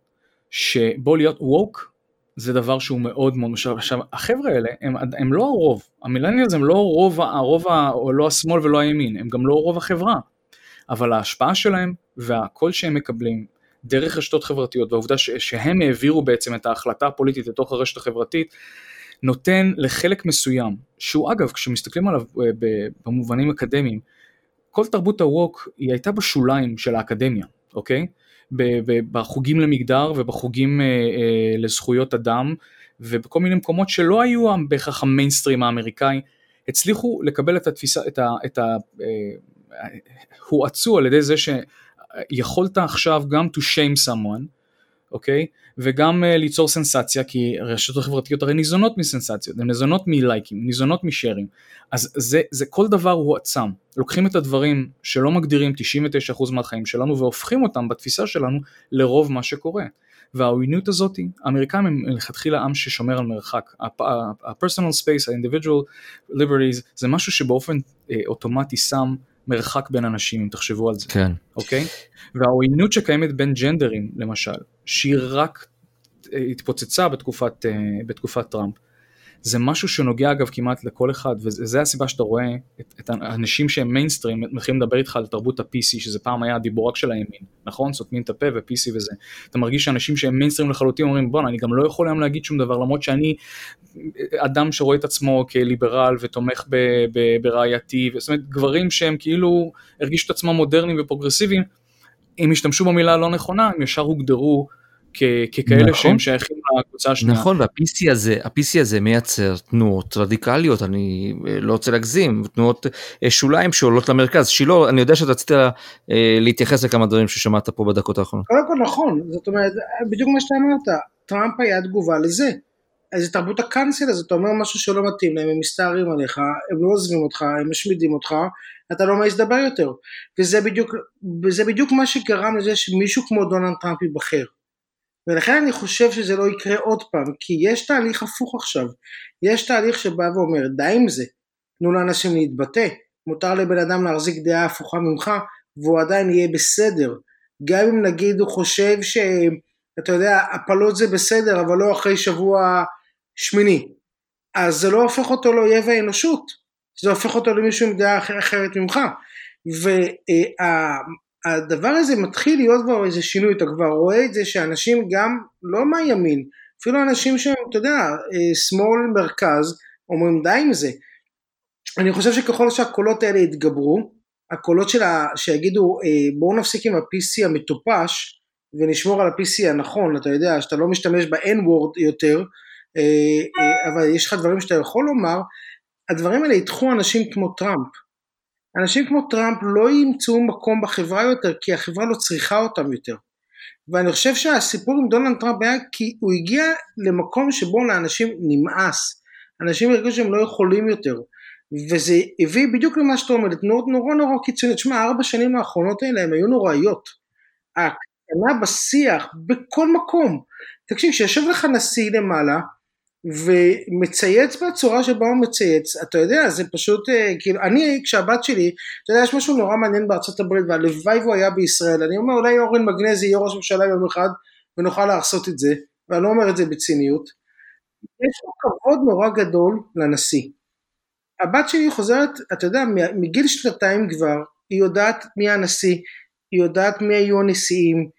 שבו להיות ווק זה דבר שהוא מאוד מאוד משאב. עכשיו, החבר'ה האלה הם, הם לא הרוב, המילניאלס הם לא רוב, הרוב, או לא השמאל ולא הימין, הם גם לא רוב החברה, אבל ההשפעה שלהם והקול שהם מקבלים דרך רשתות חברתיות והעובדה ש, שהם העבירו בעצם את ההחלטה הפוליטית לתוך הרשת החברתית, נותן לחלק מסוים, שהוא אגב, כשמסתכלים עליו אה, במובנים אקדמיים, כל תרבות הווק היא הייתה בשוליים של האקדמיה, אוקיי? בחוגים למגדר ובחוגים אה, אה, לזכויות אדם ובכל מיני מקומות שלא היו בהכרח המיינסטרים האמריקאי, הצליחו לקבל את התפיסה, את ה... את ה אה, הואצו על ידי זה שיכולת עכשיו גם to shame someone, אוקיי? וגם uh, ליצור סנסציה, כי הרשתות החברתיות הרי ניזונות מסנסציות, הן ניזונות מלייקים, ניזונות משארים. אז זה, זה כל דבר הוא עצם. לוקחים את הדברים שלא מגדירים 99% מהחיים שלנו והופכים אותם בתפיסה שלנו לרוב מה שקורה. והעוינות הזאת, האמריקאים הם מלכתחילה עם ששומר על מרחק. ה-personal space, ה-individual liberties, זה משהו שבאופן אה, אוטומטי שם מרחק בין אנשים, אם תחשבו על זה. כן. אוקיי? והעוינות שקיימת בין ג'נדרים, למשל, שהיא רק אה, התפוצצה בתקופת, אה, בתקופת טראמפ, זה משהו שנוגע אגב כמעט לכל אחד, וזה הסיבה שאתה רואה את, את האנשים שהם מיינסטרים, מתחילים לדבר איתך על תרבות ה-PC, שזה פעם היה הדיבור רק של הימין, נכון? סותמים את הפה ו-PC וזה. אתה מרגיש שאנשים שהם מיינסטרים לחלוטין אומרים, בואנה, אני גם לא יכול היום להגיד שום דבר, למרות שאני אדם שרואה את עצמו כליברל ותומך ברעייתי, זאת אומרת, גברים שהם כאילו הרגישו את עצמם מודרניים ופרוגרסיביים, אם השתמשו במילה הלא נכונה, הם ישר הוגדרו ככאלה נכון. שהם שייכים לקבוצה השנייה. נכון, וה-PC הזה, ה-PC הזה מייצר תנועות רדיקליות, אני אה, לא רוצה להגזים, תנועות אה, שוליים שעולות למרכז. שילה, אני יודע שאתה רצית אה, להתייחס לכמה דברים ששמעת פה בדקות האחרונות. קודם כל נכון, זאת אומרת, בדיוק מה שאתה אמרת, טראמפ היה תגובה לזה. איזה תרבות הקאנסל הזאת, אתה אומר משהו שלא מתאים להם, הם מסתערים עליך, הם לא עוזבים אותך, הם משמידים אותך, אתה לא מעז לדבר יותר. וזה בדיוק, וזה בדיוק מה שגרם לזה שמישהו כמו דונלד טראמפ ייבחר. ולכן אני חושב שזה לא יקרה עוד פעם, כי יש תהליך הפוך עכשיו. יש תהליך שבא ואומר, די עם זה, תנו לאנשים להתבטא, מותר לבן אדם להחזיק דעה הפוכה ממך, והוא עדיין יהיה בסדר. גם אם נגיד הוא חושב שאתה יודע, הפלות זה בסדר, אבל לא אחרי שבוע שמיני. אז זה לא הופך אותו לאויב האנושות, זה הופך אותו למישהו עם דעה אחרת ממך. וה... הדבר הזה מתחיל להיות כבר איזה שינוי, אתה כבר רואה את זה שאנשים גם, לא מהימין, אפילו אנשים שהם, אתה יודע, אה, שמאל מרכז, אומרים די עם זה. אני חושב שככל שהקולות האלה יתגברו, הקולות שלה, שיגידו אה, בואו נפסיק עם ה-PC המטופש ונשמור על ה-PC הנכון, אתה יודע, שאתה לא משתמש ב-N-word יותר, אה, אבל יש לך דברים שאתה יכול לומר, הדברים האלה ידחו אנשים כמו טראמפ. אנשים כמו טראמפ לא ימצאו מקום בחברה יותר כי החברה לא צריכה אותם יותר. ואני חושב שהסיפור עם דונלד טראמפ היה כי הוא הגיע למקום שבו לאנשים נמאס. אנשים הרגישו שהם לא יכולים יותר. וזה הביא בדיוק למה שאתה אומר, לתנועות נורא נורא קיצוניות. שמע, ארבע שנים האחרונות האלה הן היו נוראיות. הקטנה בשיח, בכל מקום. תקשיב, כשיושב לך נשיא למעלה, ומצייץ בצורה שבה הוא מצייץ, אתה יודע, זה פשוט, אה, כאילו, אני, כשהבת שלי, אתה יודע, יש משהו נורא מעניין בארצות הברית, והלוואי והוא היה בישראל, אני אומר, אולי אורן מגנזי יהיה ראש ממשלה יום אחד, ונוכל לעשות את זה, ואני לא אומר את זה בציניות, יש לו כבוד נורא גדול לנשיא. הבת שלי חוזרת, אתה יודע, מגיל שנתיים כבר, היא יודעת מי הנשיא, היא יודעת מי היו הנשיאים,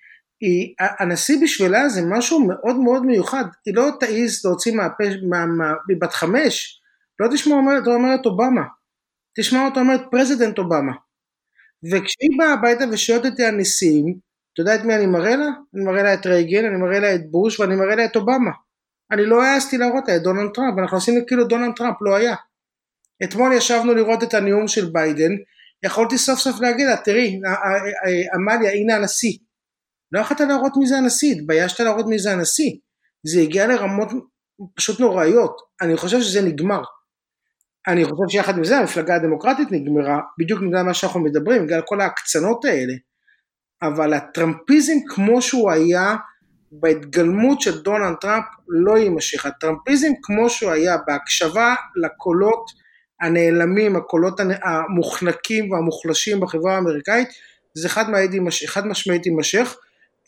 היא, הנשיא בשבילה זה משהו מאוד מאוד מיוחד, היא לא תעיז להוציא מהפה, מה, מה, בת חמש, לא תשמע אומרת, אומרת אובמה, תשמע אותה אומרת President אובמה. וכשהיא באה הביתה ושואלת אותי על נשיאים, אתה יודע את מי אני מראה לה? אני מראה לה את רייגן, אני מראה לה את בוש ואני מראה לה את אובמה. אני לא העזתי להראות לה את דונלד טראמפ, אנחנו עשינו כאילו דונלד טראמפ לא היה. אתמול ישבנו לראות את הנאום של ביידן, יכולתי סוף סוף להגיד לה, תראי, עמליה, הנה הנשיא. לא יכולת להראות מי זה הנשיא, התביישת להראות מי זה הנשיא. זה הגיע לרמות פשוט נוראיות. אני חושב שזה נגמר. אני חושב שיחד עם זה המפלגה הדמוקרטית נגמרה, בדיוק בגלל מה שאנחנו מדברים, בגלל כל ההקצנות האלה. אבל הטראמפיזם כמו שהוא היה בהתגלמות של דונלד טראמפ לא יימשך. הטראמפיזם כמו שהוא היה בהקשבה לקולות הנעלמים, הקולות המוחנקים והמוחלשים בחברה האמריקאית, זה חד, חד משמעית יימשך.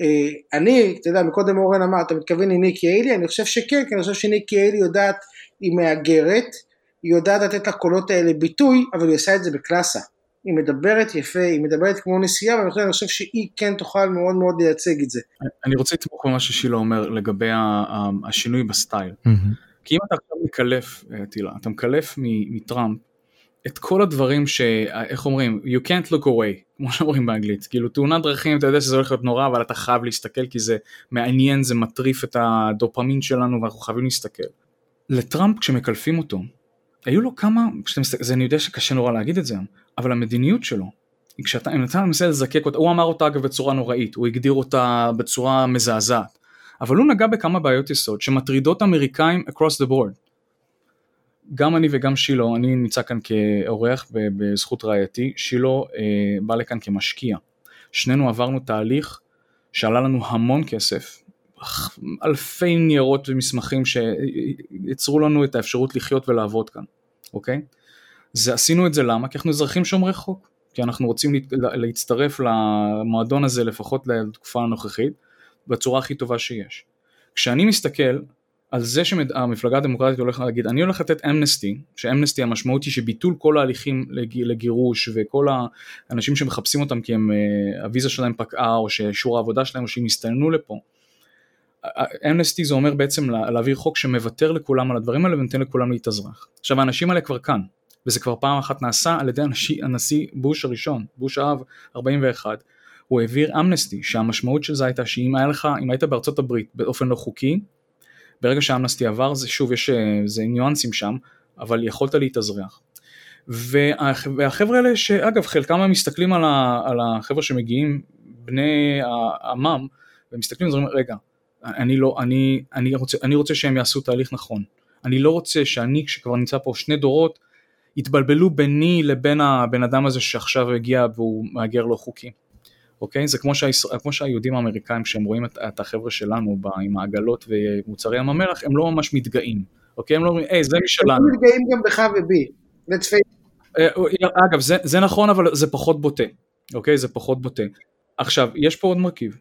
אה, אני, אתה יודע, מקודם אורן אמר, אתה מתכוון לניקי איילי? אני חושב שכן, כי אני חושב שניקי איילי יודעת, היא מהגרת, היא יודעת לתת לקולות האלה ביטוי, אבל היא עושה את זה בקלאסה. היא מדברת יפה, היא מדברת כמו נסיעה, ואני חושב שהיא כן תוכל מאוד מאוד לייצג את זה. אני רוצה לתמוך במה ששילה אומר לגבי השינוי בסטייל. כי אם אתה עכשיו מקלף, אה, טילה, אתה מקלף מטראמפ את כל הדברים ש... איך אומרים? You can't look away, כמו שאומרים באנגלית. כאילו תאונת דרכים, אתה יודע שזה הולך להיות נורא, אבל אתה חייב להסתכל כי זה מעניין, זה מטריף את הדופמין שלנו ואנחנו חייבים להסתכל. לטראמפ כשמקלפים אותו, היו לו כמה, מסתכל, זה אני יודע שקשה נורא להגיד את זה, אבל המדיניות שלו, כשאתה, אם אתה מנסה לזקק אותה, הוא אמר אותה אגב בצורה נוראית, הוא הגדיר אותה בצורה מזעזעת, אבל הוא נגע בכמה בעיות יסוד שמטרידות אמריקאים across the board. גם אני וגם שילה, אני נמצא כאן כאורח בזכות רעייתי, שילה אה, בא לכאן כמשקיע. שנינו עברנו תהליך שעלה לנו המון כסף, אלפי ניירות ומסמכים שיצרו לנו את האפשרות לחיות ולעבוד כאן, אוקיי? זה, עשינו את זה למה? כי אנחנו אזרחים שומרי חוק, כי אנחנו רוצים להצטרף למועדון הזה לפחות לתקופה הנוכחית בצורה הכי טובה שיש. כשאני מסתכל על זה שהמפלגה הדמוקרטית הולכת להגיד אני הולך לתת אמנסטי, שאמנסטי המשמעות היא שביטול כל ההליכים לגירוש וכל האנשים שמחפשים אותם כי הם, אה, הוויזה שלהם פקעה או שאישור העבודה שלהם או שהם הסתננו לפה. אמנסטי זה אומר בעצם להעביר חוק שמוותר לכולם על הדברים האלה ונותן לכולם להתאזרח. עכשיו האנשים האלה כבר כאן, וזה כבר פעם אחת נעשה על ידי הנשיא, הנשיא בוש הראשון, בוש האב 41, הוא העביר אמנסטי שהמשמעות של זה הייתה שאם היה לך, אם היית בארצות הברית באופן לא חוקי, ברגע שהאמנסטי עבר זה שוב יש זה ניואנסים שם, אבל יכולת להתאזרח. והחבר'ה האלה שאגב חלקם הם מסתכלים על, ה, על החבר'ה שמגיעים בני עמם ומסתכלים ואומרים רגע אני לא אני אני רוצה אני רוצה שהם יעשו תהליך נכון אני לא רוצה שאני כשכבר נמצא פה שני דורות יתבלבלו ביני לבין הבן אדם הזה שעכשיו הגיע והוא מהגר לא חוקי. אוקיי? זה כמו, שהישראל, כמו שהיהודים האמריקאים כשהם רואים את, את החבר'ה שלנו ב, עם העגלות ומוצרי ים המלח הם לא ממש מתגאים, אוקיי? הם לא אומרים, היי זה משלנו. הם מתגאים גם בך ובי, let's face אה, אגב זה, זה נכון אבל זה פחות בוטה, אוקיי? זה פחות בוטה. עכשיו יש פה עוד מרכיב,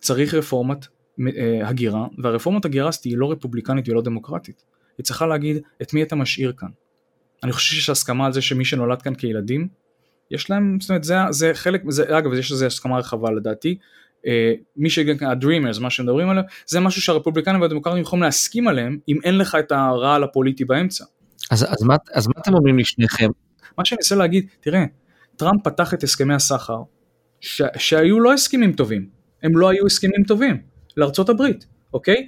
צריך רפורמת אה, הגירה והרפורמת הגירה הזאת היא לא רפובליקנית והיא לא דמוקרטית, היא צריכה להגיד את מי אתה משאיר כאן. אני חושב שיש הסכמה על זה שמי שנולד כאן כילדים יש להם, זאת אומרת זה, זה חלק, זה, אגב יש לזה הסכמה רחבה לדעתי, אה, מי שגם הדרימרס, מה שמדברים עליו, זה משהו שהרפובליקנים והדמוקרטים יכולים להסכים עליהם אם אין לך את הרעל הפוליטי באמצע. אז, אז, מה, אז מה אתם אומרים לשניכם? מה שאני אנסה להגיד, תראה, טראמפ פתח את הסכמי הסחר ש, שהיו לא הסכמים טובים, הם לא היו הסכמים טובים לארצות הברית. אוקיי?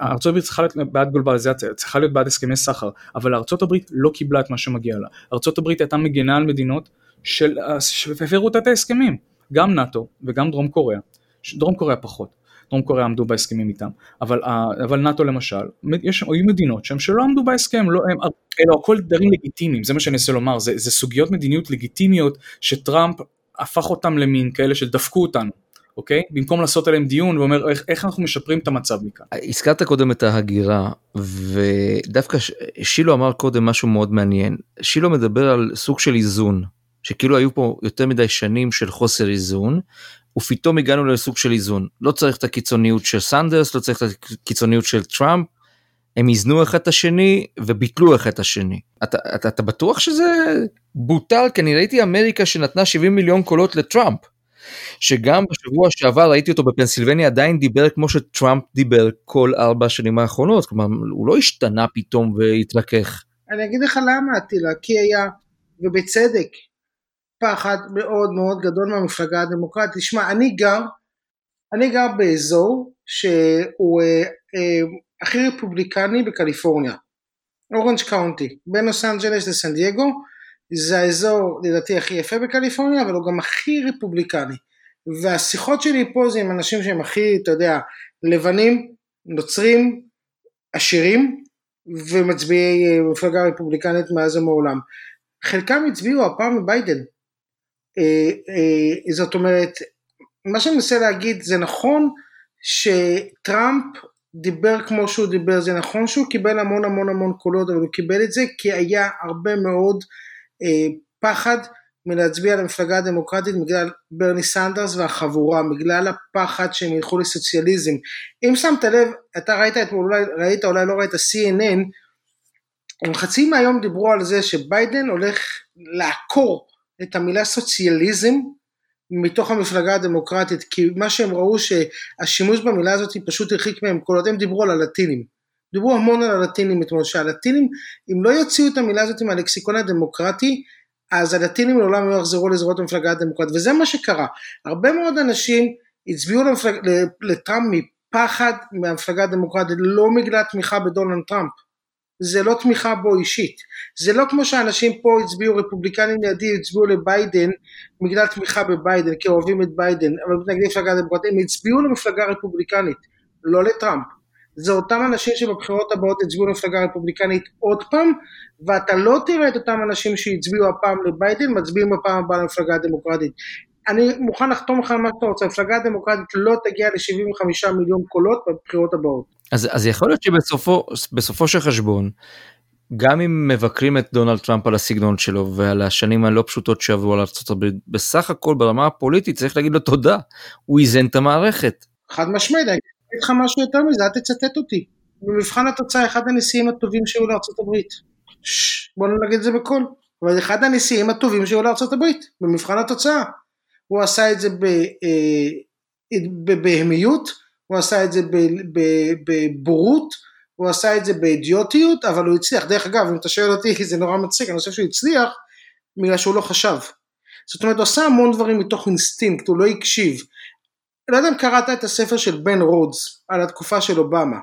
ארה"ב צריכה להיות בעד גלובליזציה, צריכה להיות בעד הסכמי סחר, אבל ארה"ב לא קיבלה את מה שמגיע לה. ארה"ב הייתה מגנה על מדינות של, שהפרו את ההסכמים, גם נאט"ו וגם דרום קוריאה, דרום קוריאה פחות, דרום קוריאה עמדו בהסכמים איתם, אבל, אבל נאט"ו למשל, יש, היו מדינות שהם שלא עמדו בהסכם, לא, הם, אלא הכל דברים לגיטימיים, זה מה שאני אנסה לומר, זה, זה סוגיות מדיניות לגיטימיות שטראמפ הפך אותם למין כאלה שדפקו אותנו. אוקיי? במקום לעשות עליהם דיון ואומר איך, איך אנחנו משפרים את המצב מכאן. הזכרת קודם את ההגירה ודווקא שילו אמר קודם משהו מאוד מעניין. שילו מדבר על סוג של איזון שכאילו היו פה יותר מדי שנים של חוסר איזון, ופתאום הגענו לסוג של איזון. לא צריך את הקיצוניות של סנדרס, לא צריך את הקיצוניות של טראמפ, הם איזנו אחד את השני וביטלו אחד את השני. אתה, אתה, אתה בטוח שזה בוטל? כי אני ראיתי אמריקה שנתנה 70 מיליון קולות לטראמפ. שגם בשבוע שעבר ראיתי אותו בפנסילבניה עדיין דיבר כמו שטראמפ דיבר כל ארבע השנים האחרונות, כלומר הוא לא השתנה פתאום והתרכך. אני אגיד לך למה אטילה, כי היה, ובצדק, פחד מאוד מאוד גדול מהמפלגה הדמוקרטית. תשמע, אני גר, אני גר באזור שהוא אה, אה, הכי רפובליקני בקליפורניה, אורנג' קאונטי, בין לוס אנג'לס לסן דייגו, זה האזור לדעתי הכי יפה בקליפורניה, אבל הוא גם הכי רפובליקני. והשיחות שלי פה זה עם אנשים שהם הכי, אתה יודע, לבנים, נוצרים, עשירים, ומצביעי אה, מפלגה רפובליקנית מאז ומעולם. חלקם הצביעו הפעם לביידן, אה, זאת אומרת, מה שאני מנסה להגיד זה נכון שטראמפ דיבר כמו שהוא דיבר, זה נכון שהוא קיבל המון המון המון קולות, אבל הוא קיבל את זה כי היה הרבה מאוד אה, פחד מלהצביע למפלגה הדמוקרטית בגלל ברני סנדרס והחבורה, בגלל הפחד שהם ילכו לסוציאליזם. אם שמת לב, אתה ראית אתמול, אולי ראית, אולי לא ראית CNN, הם חצי מהיום דיברו על זה שביידן הולך לעקור את המילה סוציאליזם מתוך המפלגה הדמוקרטית, כי מה שהם ראו שהשימוש במילה הזאת פשוט הרחיק מהם כל עוד הם דיברו על הלטינים. דיברו המון על הלטינים אתמול, שה Latinx, אם לא יוציאו את המילה הזאת מהלקסיקון הדמוקרטי, אז הלטינים לעולם לא יחזרו לזרועות המפלגה הדמוקרטית, וזה מה שקרה. הרבה מאוד אנשים הצביעו למפלג... לטראמפ מפחד מהמפלגה הדמוקרטית, לא בגלל תמיכה בדונלד טראמפ. זה לא תמיכה בו אישית. זה לא כמו שאנשים פה הצביעו, רפובליקנים לידי הצביעו לביידן בגלל תמיכה בביידן, כי אוהבים את ביידן, אבל מתנגדים למפלגה הדמוקרטית, הם הצביעו למפלגה רפובליקנית, לא לטראמפ. זה אותם אנשים שבבחירות הבאות הצביעו למפלגה רפובליקנית עוד פעם, ואתה לא תראה את אותם אנשים שהצביעו הפעם לביידן, מצביעים בפעם הבאה למפלגה הדמוקרטית. אני מוכן לחתום לך על מה שאתה רוצה, המפלגה הדמוקרטית לא תגיע ל-75 מיליון קולות בבחירות הבאות. אז, אז יכול להיות שבסופו של חשבון, גם אם מבקרים את דונלד טראמפ על הסגנון שלו ועל השנים הלא פשוטות שעברו על ארה"ב, בסך הכל ברמה הפוליטית צריך להגיד לו תודה, הוא איזן את המערכת. חד משמעית, אני אגיד לך משהו יותר מזה, אל תצטט אותי. במבחן התוצאה אחד הנשיאים הטובים שהיו לארצות הברית. בואו נגיד את זה בקול. אבל אחד הנשיאים הטובים שהיו הברית, במבחן התוצאה. הוא עשה את זה אה, בבהמיות, הוא עשה את זה בבורות, הוא עשה את זה באידיוטיות, אבל הוא הצליח. דרך אגב, אם אתה שואל אותי, זה נורא מצחיק, אני חושב שהוא הצליח בגלל שהוא לא חשב. זאת אומרת, הוא עשה המון דברים מתוך אינסטינקט, הוא לא הקשיב. לא יודע אם קראת את הספר של בן רודס על התקופה של אובמה.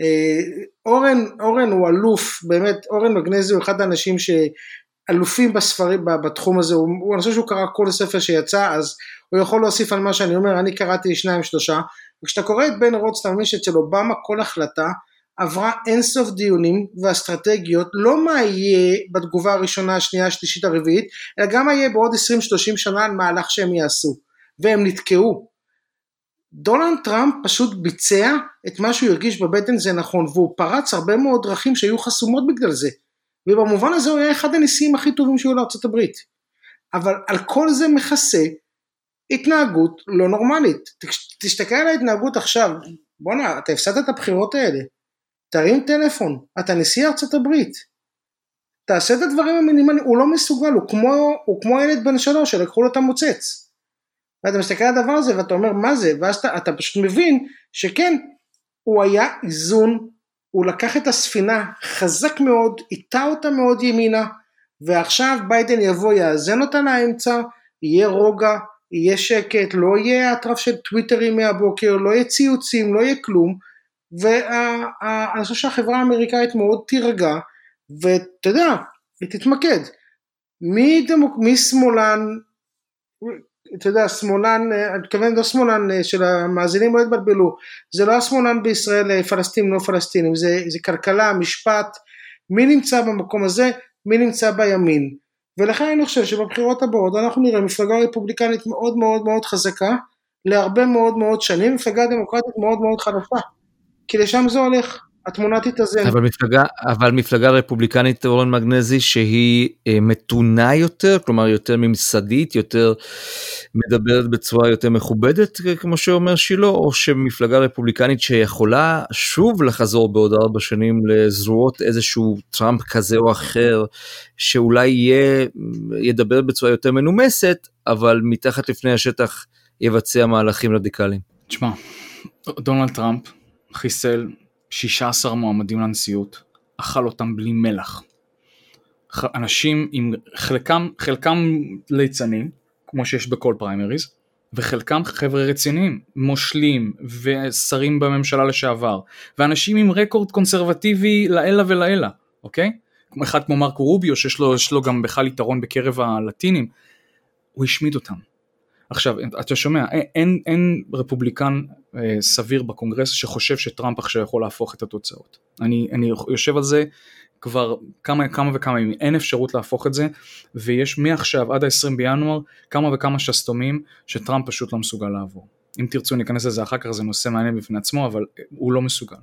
אה, אורן, אורן הוא אלוף, באמת, אורן מגנזי הוא אחד האנשים שאלופים בספרים, בתחום הזה, הוא, אני חושב שהוא קרא כל ספר שיצא, אז הוא יכול להוסיף על מה שאני אומר, אני קראתי שניים שלושה, וכשאתה קורא את בן רודס אתה מבין שאצל אובמה כל החלטה עברה אינסוף דיונים ואסטרטגיות, לא מה יהיה בתגובה הראשונה, השנייה, השלישית, הרביעית, אלא גם מה יהיה בעוד 20-30 שנה על מהלך שהם יעשו, והם נתקעו. דונלד טראמפ פשוט ביצע את מה שהוא הרגיש בבטן זה נכון, והוא פרץ הרבה מאוד דרכים שהיו חסומות בגלל זה, ובמובן הזה הוא היה אחד הנשיאים הכי טובים שהיו לארצות הברית. אבל על כל זה מכסה התנהגות לא נורמלית. תסתכל על ההתנהגות עכשיו, בואנה, אתה הפסדת את הבחירות האלה. תרים טלפון, אתה נשיא ארצות הברית. תעשה את הדברים המינימליים, הוא לא מסוגל, הוא כמו, הוא כמו ילד בן שלוש שלקחו לו את המוצץ. ואתה מסתכל על הדבר הזה ואתה אומר מה זה, ואז אתה, אתה פשוט מבין שכן, הוא היה איזון, הוא לקח את הספינה חזק מאוד, איטה אותה מאוד ימינה, ועכשיו ביידן יבוא יאזן אותה לאמצע, יהיה רוגע, יהיה שקט, לא יהיה אטרף של טוויטרים מהבוקר, לא יהיה ציוצים, לא יהיה כלום, ואני חושב שהחברה האמריקאית מאוד תירגע, ואתה יודע, היא תתמקד. מי, דמוק, מי שמאלן, אתה יודע, שמאלן, אני מתכוון לא שמאלן של המאזינים לא יתבלבלו, זה לא השמאלן בישראל פלסטינים לא פלסטינים, זה, זה כלכלה, משפט, מי נמצא במקום הזה, מי נמצא בימין. ולכן אני חושב שבבחירות הבאות אנחנו נראה מפלגה רפובליקנית מאוד מאוד מאוד חזקה להרבה מאוד מאוד שנים, מפלגה דמוקרטית מאוד מאוד חלופה. כי לשם זה הולך. התמונה תתאזן. אבל מפלגה, אבל מפלגה רפובליקנית אורן מגנזי שהיא אה, מתונה יותר, כלומר יותר ממסדית, יותר מדברת בצורה יותר מכובדת, כמו שאומר שילה, או שמפלגה רפובליקנית שיכולה שוב לחזור בעוד ארבע שנים לזרועות איזשהו טראמפ כזה או אחר, שאולי יהיה, ידבר בצורה יותר מנומסת, אבל מתחת לפני השטח יבצע מהלכים רדיקליים. תשמע, דונלד טראמפ חיסל 16 מועמדים לנשיאות, אכל אותם בלי מלח. אנשים עם חלקם, חלקם ליצנים, כמו שיש בכל פריימריז, וחלקם חבר'ה רציניים, מושלים ושרים בממשלה לשעבר, ואנשים עם רקורד קונסרבטיבי לעילא ולעילא, אוקיי? אחד כמו מרקו רוביו שיש לו, לו גם בכלל יתרון בקרב הלטינים, הוא השמיד אותם. עכשיו, אתה שומע, אין, אין רפובליקן אה, סביר בקונגרס שחושב שטראמפ עכשיו יכול להפוך את התוצאות. אני, אני יושב על זה כבר כמה, כמה וכמה ימים, אין אפשרות להפוך את זה, ויש מעכשיו עד ה-20 בינואר כמה וכמה שסתומים שטראמפ פשוט לא מסוגל לעבור. אם תרצו ניכנס לזה אחר כך זה נושא מעניין בפני עצמו, אבל הוא לא מסוגל.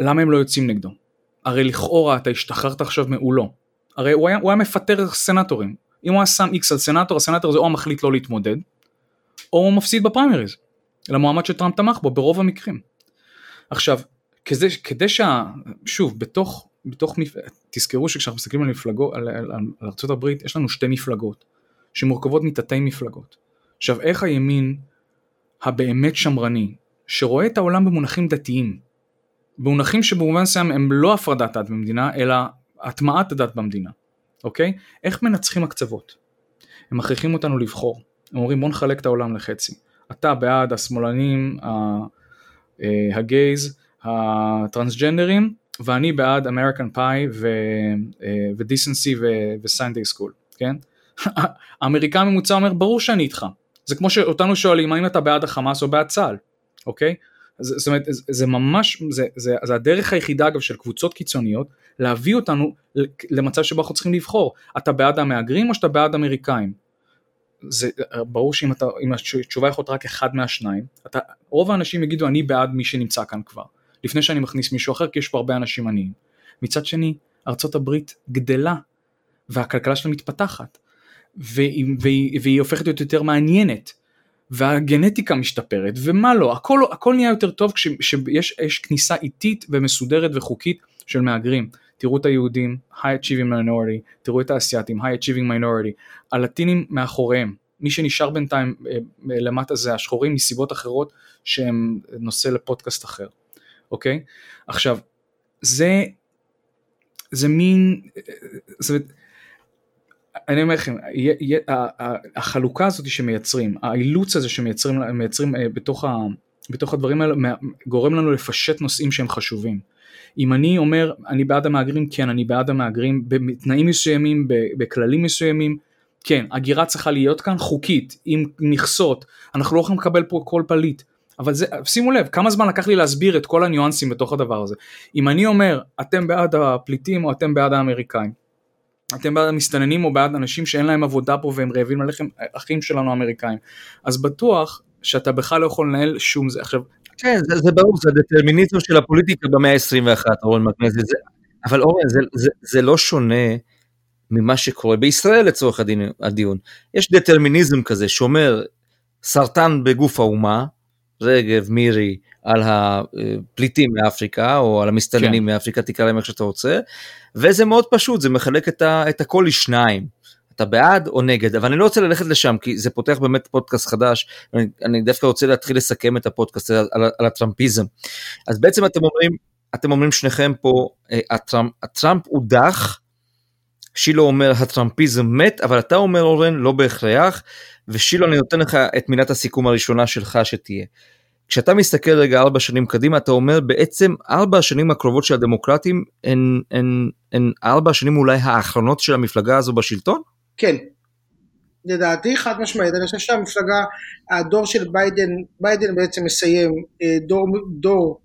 למה הם לא יוצאים נגדו? הרי לכאורה אתה השתחררת עכשיו מעולו. הרי הוא היה, הוא היה מפטר סנטורים, אם הוא היה שם איקס על סנאטור, הסנאטור הזה או מחליט לא להתמודד, או הוא מפסיד בפריימריז, למועמד שטראמפ תמך בו ברוב המקרים. עכשיו, כדי, כדי שה... שוב, בתוך, בתוך תזכרו שכשאנחנו מסתכלים על מפלגות, על, על, על ארה"ב, יש לנו שתי מפלגות, שמורכבות מתתי מפלגות. עכשיו, איך הימין הבאמת שמרני, שרואה את העולם במונחים דתיים, במונחים שבמובן מסוים הם לא הפרדת דת במדינה, אלא הטמעת הדת במדינה. אוקיי? איך מנצחים הקצוות? הם מכריחים אותנו לבחור. הם אומרים בוא נחלק את העולם לחצי. אתה בעד השמאלנים, אה, הגייז, הטרנסג'נדרים, ואני בעד אמריקן פאי ודיסנסי וסיינדיי סקול, כן? האמריקאי הממוצע אומר ברור שאני איתך. זה כמו שאותנו שואלים האם אתה בעד החמאס או בעד צה"ל, אוקיי? זאת אומרת, זה ממש, זה, זה, זה הדרך היחידה אגב של קבוצות קיצוניות להביא אותנו למצב שבו אנחנו צריכים לבחור, אתה בעד המהגרים או שאתה בעד אמריקאים? זה ברור שאם אתה, אם התשובה יכולה להיות רק אחד מהשניים, אתה, רוב האנשים יגידו אני בעד מי שנמצא כאן כבר, לפני שאני מכניס מישהו אחר כי יש פה הרבה אנשים עניים. מצד שני, ארצות הברית גדלה והכלכלה שלה מתפתחת והיא, והיא, והיא הופכת להיות יותר מעניינת והגנטיקה משתפרת ומה לא? הכל הכל נהיה יותר טוב כשיש כניסה איטית ומסודרת וחוקית של מהגרים. תראו את היהודים high achieving minority. תראו את האסייתים high achieving minority. הלטינים מאחוריהם. מי שנשאר בינתיים אה, למטה זה השחורים מסיבות אחרות שהם נושא לפודקאסט אחר. אוקיי? עכשיו זה זה מין זה, אני אומר לכם, החלוקה הזאת שמייצרים, האילוץ הזה שמייצרים מייצרים אה, בתוך, ה, בתוך הדברים האלה, גורם לנו לפשט נושאים שהם חשובים. אם אני אומר, אני בעד המהגרים, כן, אני בעד המהגרים, בתנאים מסוימים, בכללים מסוימים, כן, הגירה צריכה להיות כאן חוקית, עם מכסות, אנחנו לא יכולים לקבל פה כל פליט, אבל זה, שימו לב, כמה זמן לקח לי להסביר את כל הניואנסים בתוך הדבר הזה. אם אני אומר, אתם בעד הפליטים או אתם בעד האמריקאים, אתם בעד המסתננים או בעד אנשים שאין להם עבודה פה והם רעבים ללחם, אחים שלנו האמריקאים. אז בטוח שאתה בכלל לא יכול לנהל שום זה. עכשיו... כן, זה, זה ברור, זה דטרמיניזם של הפוליטיקה במאה ה-21, אורן מקנזי. אבל אורן, זה, זה, זה לא שונה ממה שקורה בישראל לצורך הדין, הדיון. יש דטרמיניזם כזה שאומר, סרטן בגוף האומה, רגב, מירי, על הפליטים מאפריקה, או על המסתננים כן. מאפריקה, תקרא להם איך שאתה רוצה, וזה מאוד פשוט, זה מחלק את, ה, את הכל לשניים. אתה בעד או נגד, אבל אני לא רוצה ללכת לשם, כי זה פותח באמת פודקאסט חדש, ואני אני דווקא רוצה להתחיל לסכם את הפודקאסט על, על, על הטראמפיזם. אז בעצם אתם אומרים, אתם אומרים שניכם פה, אה, הטראמפ, הטראמפ הודח, שילו אומר הטראמפיזם מת, אבל אתה אומר אורן לא בהכרח, ושילו אני נותן לך את מילת הסיכום הראשונה שלך שתהיה. כשאתה מסתכל רגע ארבע שנים קדימה אתה אומר בעצם ארבע השנים הקרובות של הדמוקרטים הן, הן, הן ארבע השנים אולי האחרונות של המפלגה הזו בשלטון? כן. לדעתי חד משמעית, אני חושב שהמפלגה, הדור של ביידן, ביידן בעצם מסיים אה, דור, דור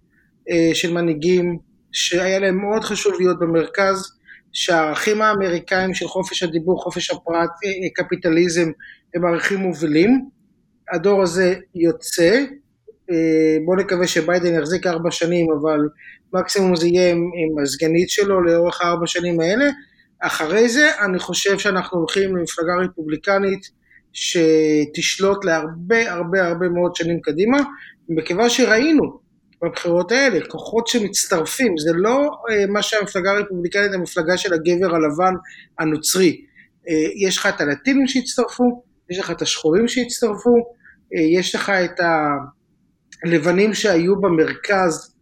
אה, של מנהיגים שהיה להם מאוד חשוב להיות במרכז, שהערכים האמריקאים של חופש הדיבור, חופש הפרט, אה, קפיטליזם, הם ערכים מובילים. הדור הזה יוצא, אה, בואו נקווה שביידן יחזיק ארבע שנים, אבל מקסימום זה יהיה עם, עם הסגנית שלו לאורך הארבע שנים האלה. אחרי זה אני חושב שאנחנו הולכים למפלגה רפובליקנית שתשלוט להרבה הרבה הרבה מאוד שנים קדימה, מכיוון שראינו בבחירות האלה כוחות שמצטרפים, זה לא אה, מה שהמפלגה הרפובליקנית, המפלגה של הגבר הלבן הנוצרי. אה, יש לך את הלטינים שהצטרפו, יש לך את השחורים שהצטרפו, יש לך את ה... לבנים שהיו במרכז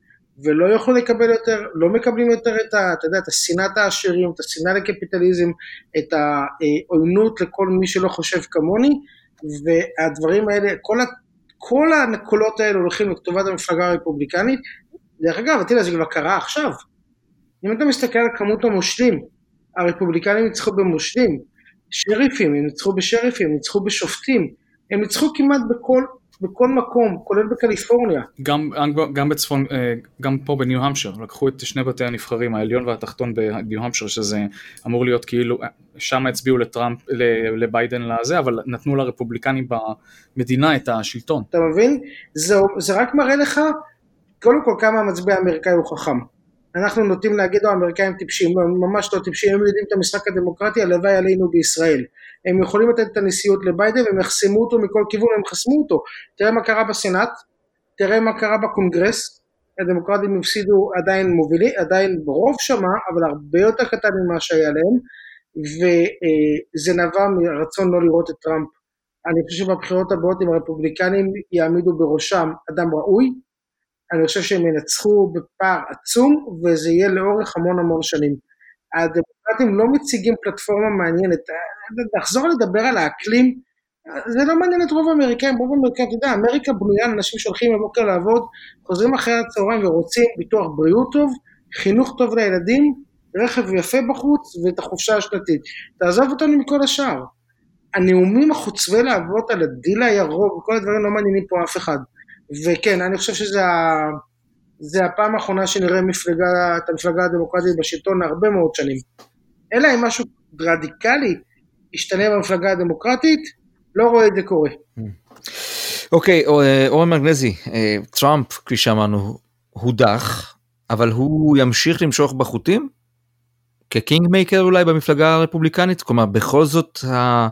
ולא יכלו לקבל יותר, לא מקבלים יותר את ה... אתה יודע, את השנאת העשירים, את השנאה לקפיטליזם, את העוינות לכל מי שלא חושב כמוני, והדברים האלה, כל, ה, כל הנקולות האלה הולכים לטובת המפלגה הרפובליקנית. דרך אגב, תראה, זה כבר קרה עכשיו. אם אתה מסתכל על כמות המושלים, הרפובליקנים ניצחו במושלים, שריפים, הם ניצחו בשריפים, הם ניצחו בשופטים, הם ניצחו כמעט בכל בכל מקום, כולל בקליפורניה. גם, גם בצפון, אה, גם פה בניו המשר, לקחו את שני בתי הנבחרים, העליון והתחתון בניו המשר, שזה אמור להיות כאילו, שם הצביעו לטראמפ, לביידן לזה, אבל נתנו לרפובליקנים במדינה את השלטון. אתה מבין? זה, זה רק מראה לך, קודם כל כמה המצביע האמריקאי הוא חכם. אנחנו נוטים להגיד, האמריקאים טיפשים, הם ממש לא טיפשים, הם יודעים את המשחק הדמוקרטי, הלוואי עלינו בישראל. הם יכולים לתת את הנשיאות לביידן והם יחסמו אותו מכל כיוון, הם חסמו אותו. תראה מה קרה בסנאט, תראה מה קרה בקונגרס, הדמוקרטים הפסידו עדיין מובילים, עדיין ברוב שמה, אבל הרבה יותר קטן ממה שהיה להם, וזה נבע מרצון לא לראות את טראמפ. אני חושב שבבחירות הבאות אם הרפובליקנים יעמידו בראשם אדם ראוי, אני חושב שהם ינצחו בפער עצום, וזה יהיה לאורך המון המון שנים. הדמוקרטים לא מציגים פלטפורמה מעניינת, לחזור לדבר על האקלים, זה לא מעניין את רוב האמריקאים, רוב האמריקאים, אתה יודע, אמריקה בנויה לאנשים שהולכים בבוקר לעבוד, חוזרים אחרי הצהריים ורוצים ביטוח בריאות טוב, חינוך טוב לילדים, רכב יפה בחוץ ואת החופשה השנתית. תעזוב אותנו מכל השאר. הנאומים החוצבי להבות על הדיל הירוק וכל הדברים לא מעניינים פה אף אחד. וכן, אני חושב שזה. זה הפעם האחרונה שנראה מפלגה, את המפלגה הדמוקרטית בשלטון הרבה מאוד שנים. אלא אם משהו רדיקלי ישתנה במפלגה הדמוקרטית, לא רואה את זה קורה. אוקיי, אה, אורן מגנזי, אה, טראמפ, כפי שאמרנו, הודח, אבל הוא ימשיך למשוך בחוטים? כקינג מייקר אולי במפלגה הרפובליקנית? כלומר בכל זאת ה...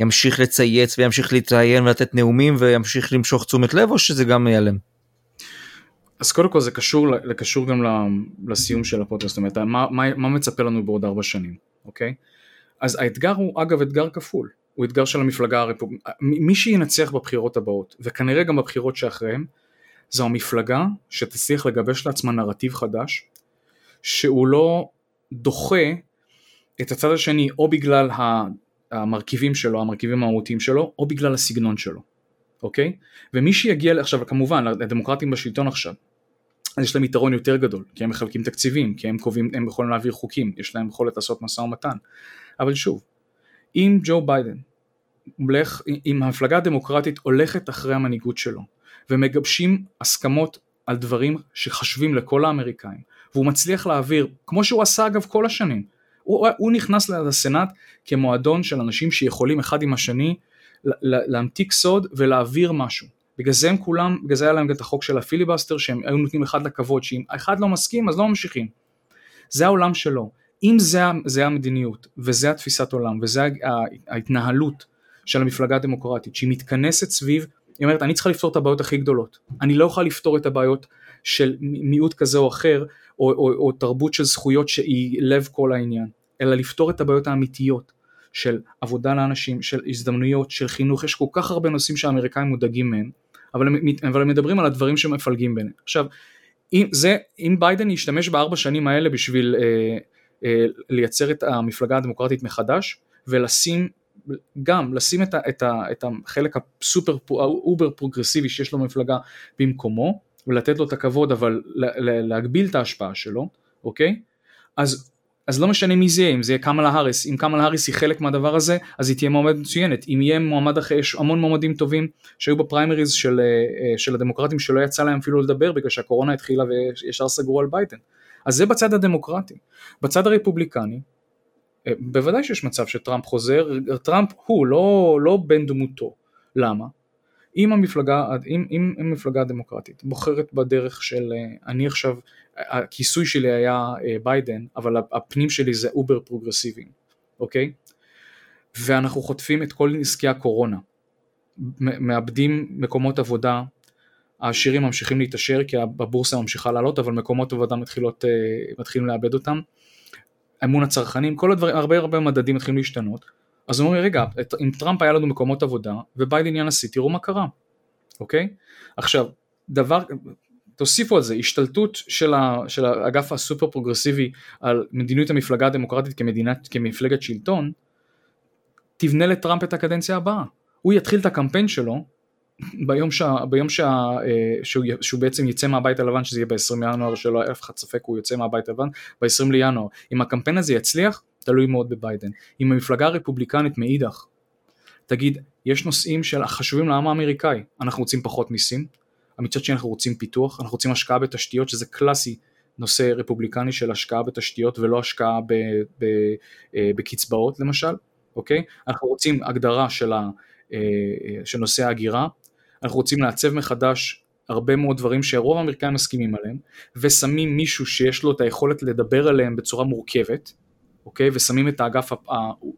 ימשיך לצייץ וימשיך להתראיין ולתת נאומים וימשיך למשוך תשומת לב או שזה גם ייעלם? אז קודם כל זה קשור, קשור גם לסיום של הפודקאסט, זאת אומרת מה, מה, מה מצפה לנו בעוד ארבע שנים, אוקיי? אז האתגר הוא אגב אתגר כפול, הוא אתגר של המפלגה הרפובליקנית, מי שינצח בבחירות הבאות וכנראה גם בבחירות שאחריהם זו המפלגה שתצליח לגבש לעצמה נרטיב חדש שהוא לא דוחה את הצד השני או בגלל המרכיבים שלו, המרכיבים המהותיים שלו, או בגלל הסגנון שלו, אוקיי? ומי שיגיע, עכשיו כמובן, הדמוקרטים בשלטון עכשיו, אז יש להם יתרון יותר גדול, כי הם מחלקים תקציבים, כי הם קובעים, הם יכולים להעביר חוקים, יש להם יכולת לעשות משא ומתן, אבל שוב, אם ג'ו ביידן, הולך, אם המפלגה הדמוקרטית הולכת אחרי המנהיגות שלו, ומגבשים הסכמות על דברים שחשובים לכל האמריקאים, והוא מצליח להעביר, כמו שהוא עשה אגב כל השנים, הוא, הוא נכנס לסנאט כמועדון של אנשים שיכולים אחד עם השני להמתיק סוד ולהעביר משהו. בגלל זה הם כולם, בגלל זה היה להם את החוק של הפיליבסטר שהם היו נותנים אחד לכבוד שאם אחד לא מסכים אז לא ממשיכים. זה העולם שלו. אם זה, זה המדיניות וזה התפיסת עולם וזה ההתנהלות של המפלגה הדמוקרטית שהיא מתכנסת סביב, היא אומרת אני צריכה לפתור את הבעיות הכי גדולות. אני לא אוכל לפתור את הבעיות של מיעוט כזה או אחר או, או, או תרבות של זכויות שהיא לב כל העניין. אלא לפתור את הבעיות האמיתיות של עבודה לאנשים, של הזדמנויות, של חינוך, יש כל כך הרבה נושאים שהאמריקאים מודאגים מהם, אבל הם, אבל הם מדברים על הדברים שמפלגים ביניהם. עכשיו, אם, זה, אם ביידן ישתמש בארבע שנים האלה בשביל אה, אה, לייצר את המפלגה הדמוקרטית מחדש, ולשים גם לשים את, ה, את, ה, את החלק הסופר over פרוגרסיבי שיש לו במפלגה במקומו ולתת לו את הכבוד אבל להגביל את ההשפעה שלו, אוקיי? אז אז לא משנה מי זה יהיה, אם זה יהיה קמאלה האריס, אם קמאלה האריס היא חלק מהדבר הזה, אז היא תהיה מועמדת מצוינת, אם יהיה מועמד אחר, יש המון מועמדים טובים שהיו בפריימריז של, אה, של הדמוקרטים שלא יצא להם אפילו לדבר בגלל שהקורונה התחילה וישר סגרו על ביידן. אז זה בצד הדמוקרטי. בצד הרפובליקני, אה, בוודאי שיש מצב שטראמפ חוזר, טראמפ הוא לא, לא בן דמותו. למה? אם המפלגה, אם, אם המפלגה הדמוקרטית בוחרת בדרך של אה, אני עכשיו הכיסוי שלי היה אה, ביידן, אבל הפנים שלי זה over פרוגרסיביים, אוקיי? ואנחנו חוטפים את כל נזקי הקורונה, מאבדים מקומות עבודה, העשירים ממשיכים להתעשר כי הבורסה ממשיכה לעלות, אבל מקומות עבודה מתחילות, אה, מתחילים לאבד אותם, אמון הצרכנים, כל הדברים, הרבה הרבה מדדים מתחילים להשתנות, אז אומרים רגע, אם טראמפ היה לנו מקומות עבודה וביידן יהיה נשיא, תראו מה קרה, אוקיי? עכשיו, דבר, תוסיפו על זה השתלטות של, ה, של האגף הסופר פרוגרסיבי על מדיניות המפלגה הדמוקרטית כמדינת, כמפלגת שלטון, תבנה לטראמפ את הקדנציה הבאה. הוא יתחיל את הקמפיין שלו ביום, שה, ביום שה, אה, שהוא, שהוא בעצם יצא מהבית הלבן, שזה יהיה ב-20 לינואר, שלא אף אחד ספק הוא יוצא מהבית הלבן, ב-20 לינואר. אם הקמפיין הזה יצליח, תלוי מאוד בביידן. אם המפלגה הרפובליקנית מאידך תגיד, יש נושאים של חשובים לעם האמריקאי, אנחנו רוצים פחות מיסים, מצד שני אנחנו רוצים פיתוח, אנחנו רוצים השקעה בתשתיות שזה קלאסי נושא רפובליקני של השקעה בתשתיות ולא השקעה ב, ב, אה, בקצבאות למשל, אוקיי? אנחנו רוצים הגדרה של, ה, אה, של נושא ההגירה, אנחנו רוצים לעצב מחדש הרבה מאוד דברים שרוב האמריקאים מסכימים עליהם, ושמים מישהו שיש לו את היכולת לדבר עליהם בצורה מורכבת, אוקיי? ושמים את האגף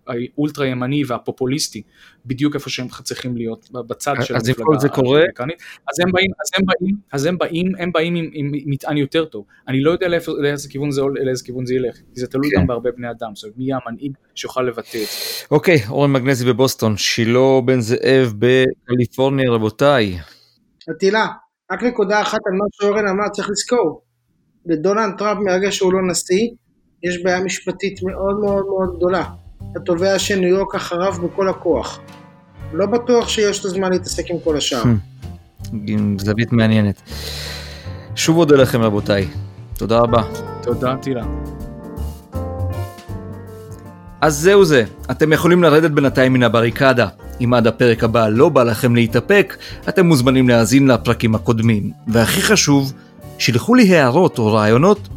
האולטרה ימני והפופוליסטי בדיוק איפה שהם צריכים להיות, בצד של המפלגה האמריקנית. אז הם באים, אז הם באים, אז הם באים, הם באים עם, עם מטען יותר טוב. אני לא יודע לאיפה, לאיזה כיוון זה, לאיזה כיוון זה ילך, כי זה תלוי כן. גם בהרבה בני אדם, זאת אומרת, מי המנהיג שיוכל לבטא את זה. אוקיי, אורן מגנזי בבוסטון, שילה בן זאב בקליפורניה, רבותיי. עטילה, רק נקודה אחת על מה שאורן אמר, צריך לזכור. ודונלד טראמפ מהרגע שהוא לא נשיא, יש בעיה משפטית מאוד מאוד מאוד גדולה. התובע של ניו יורק אחריו בכל הכוח. לא בטוח שיש לו זמן להתעסק עם כל השאר. Hmm. עם זווית מעניינת. שוב אודה לכם רבותיי. תודה רבה. תודה טילה. אז זהו זה, אתם יכולים לרדת בינתיים מן הבריקדה. אם עד הפרק הבא לא בא לכם להתאפק, אתם מוזמנים להאזין לפרקים הקודמים. והכי חשוב, שילחו לי הערות או רעיונות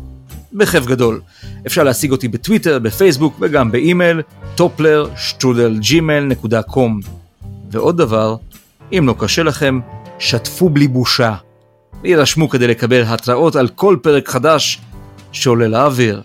בכיף גדול. אפשר להשיג אותי בטוויטר, בפייסבוק וגם באימייל topler.gmail.com ועוד דבר, אם לא קשה לכם, שתפו בלי בושה. וירשמו כדי לקבל התראות על כל פרק חדש שעולה לאוויר.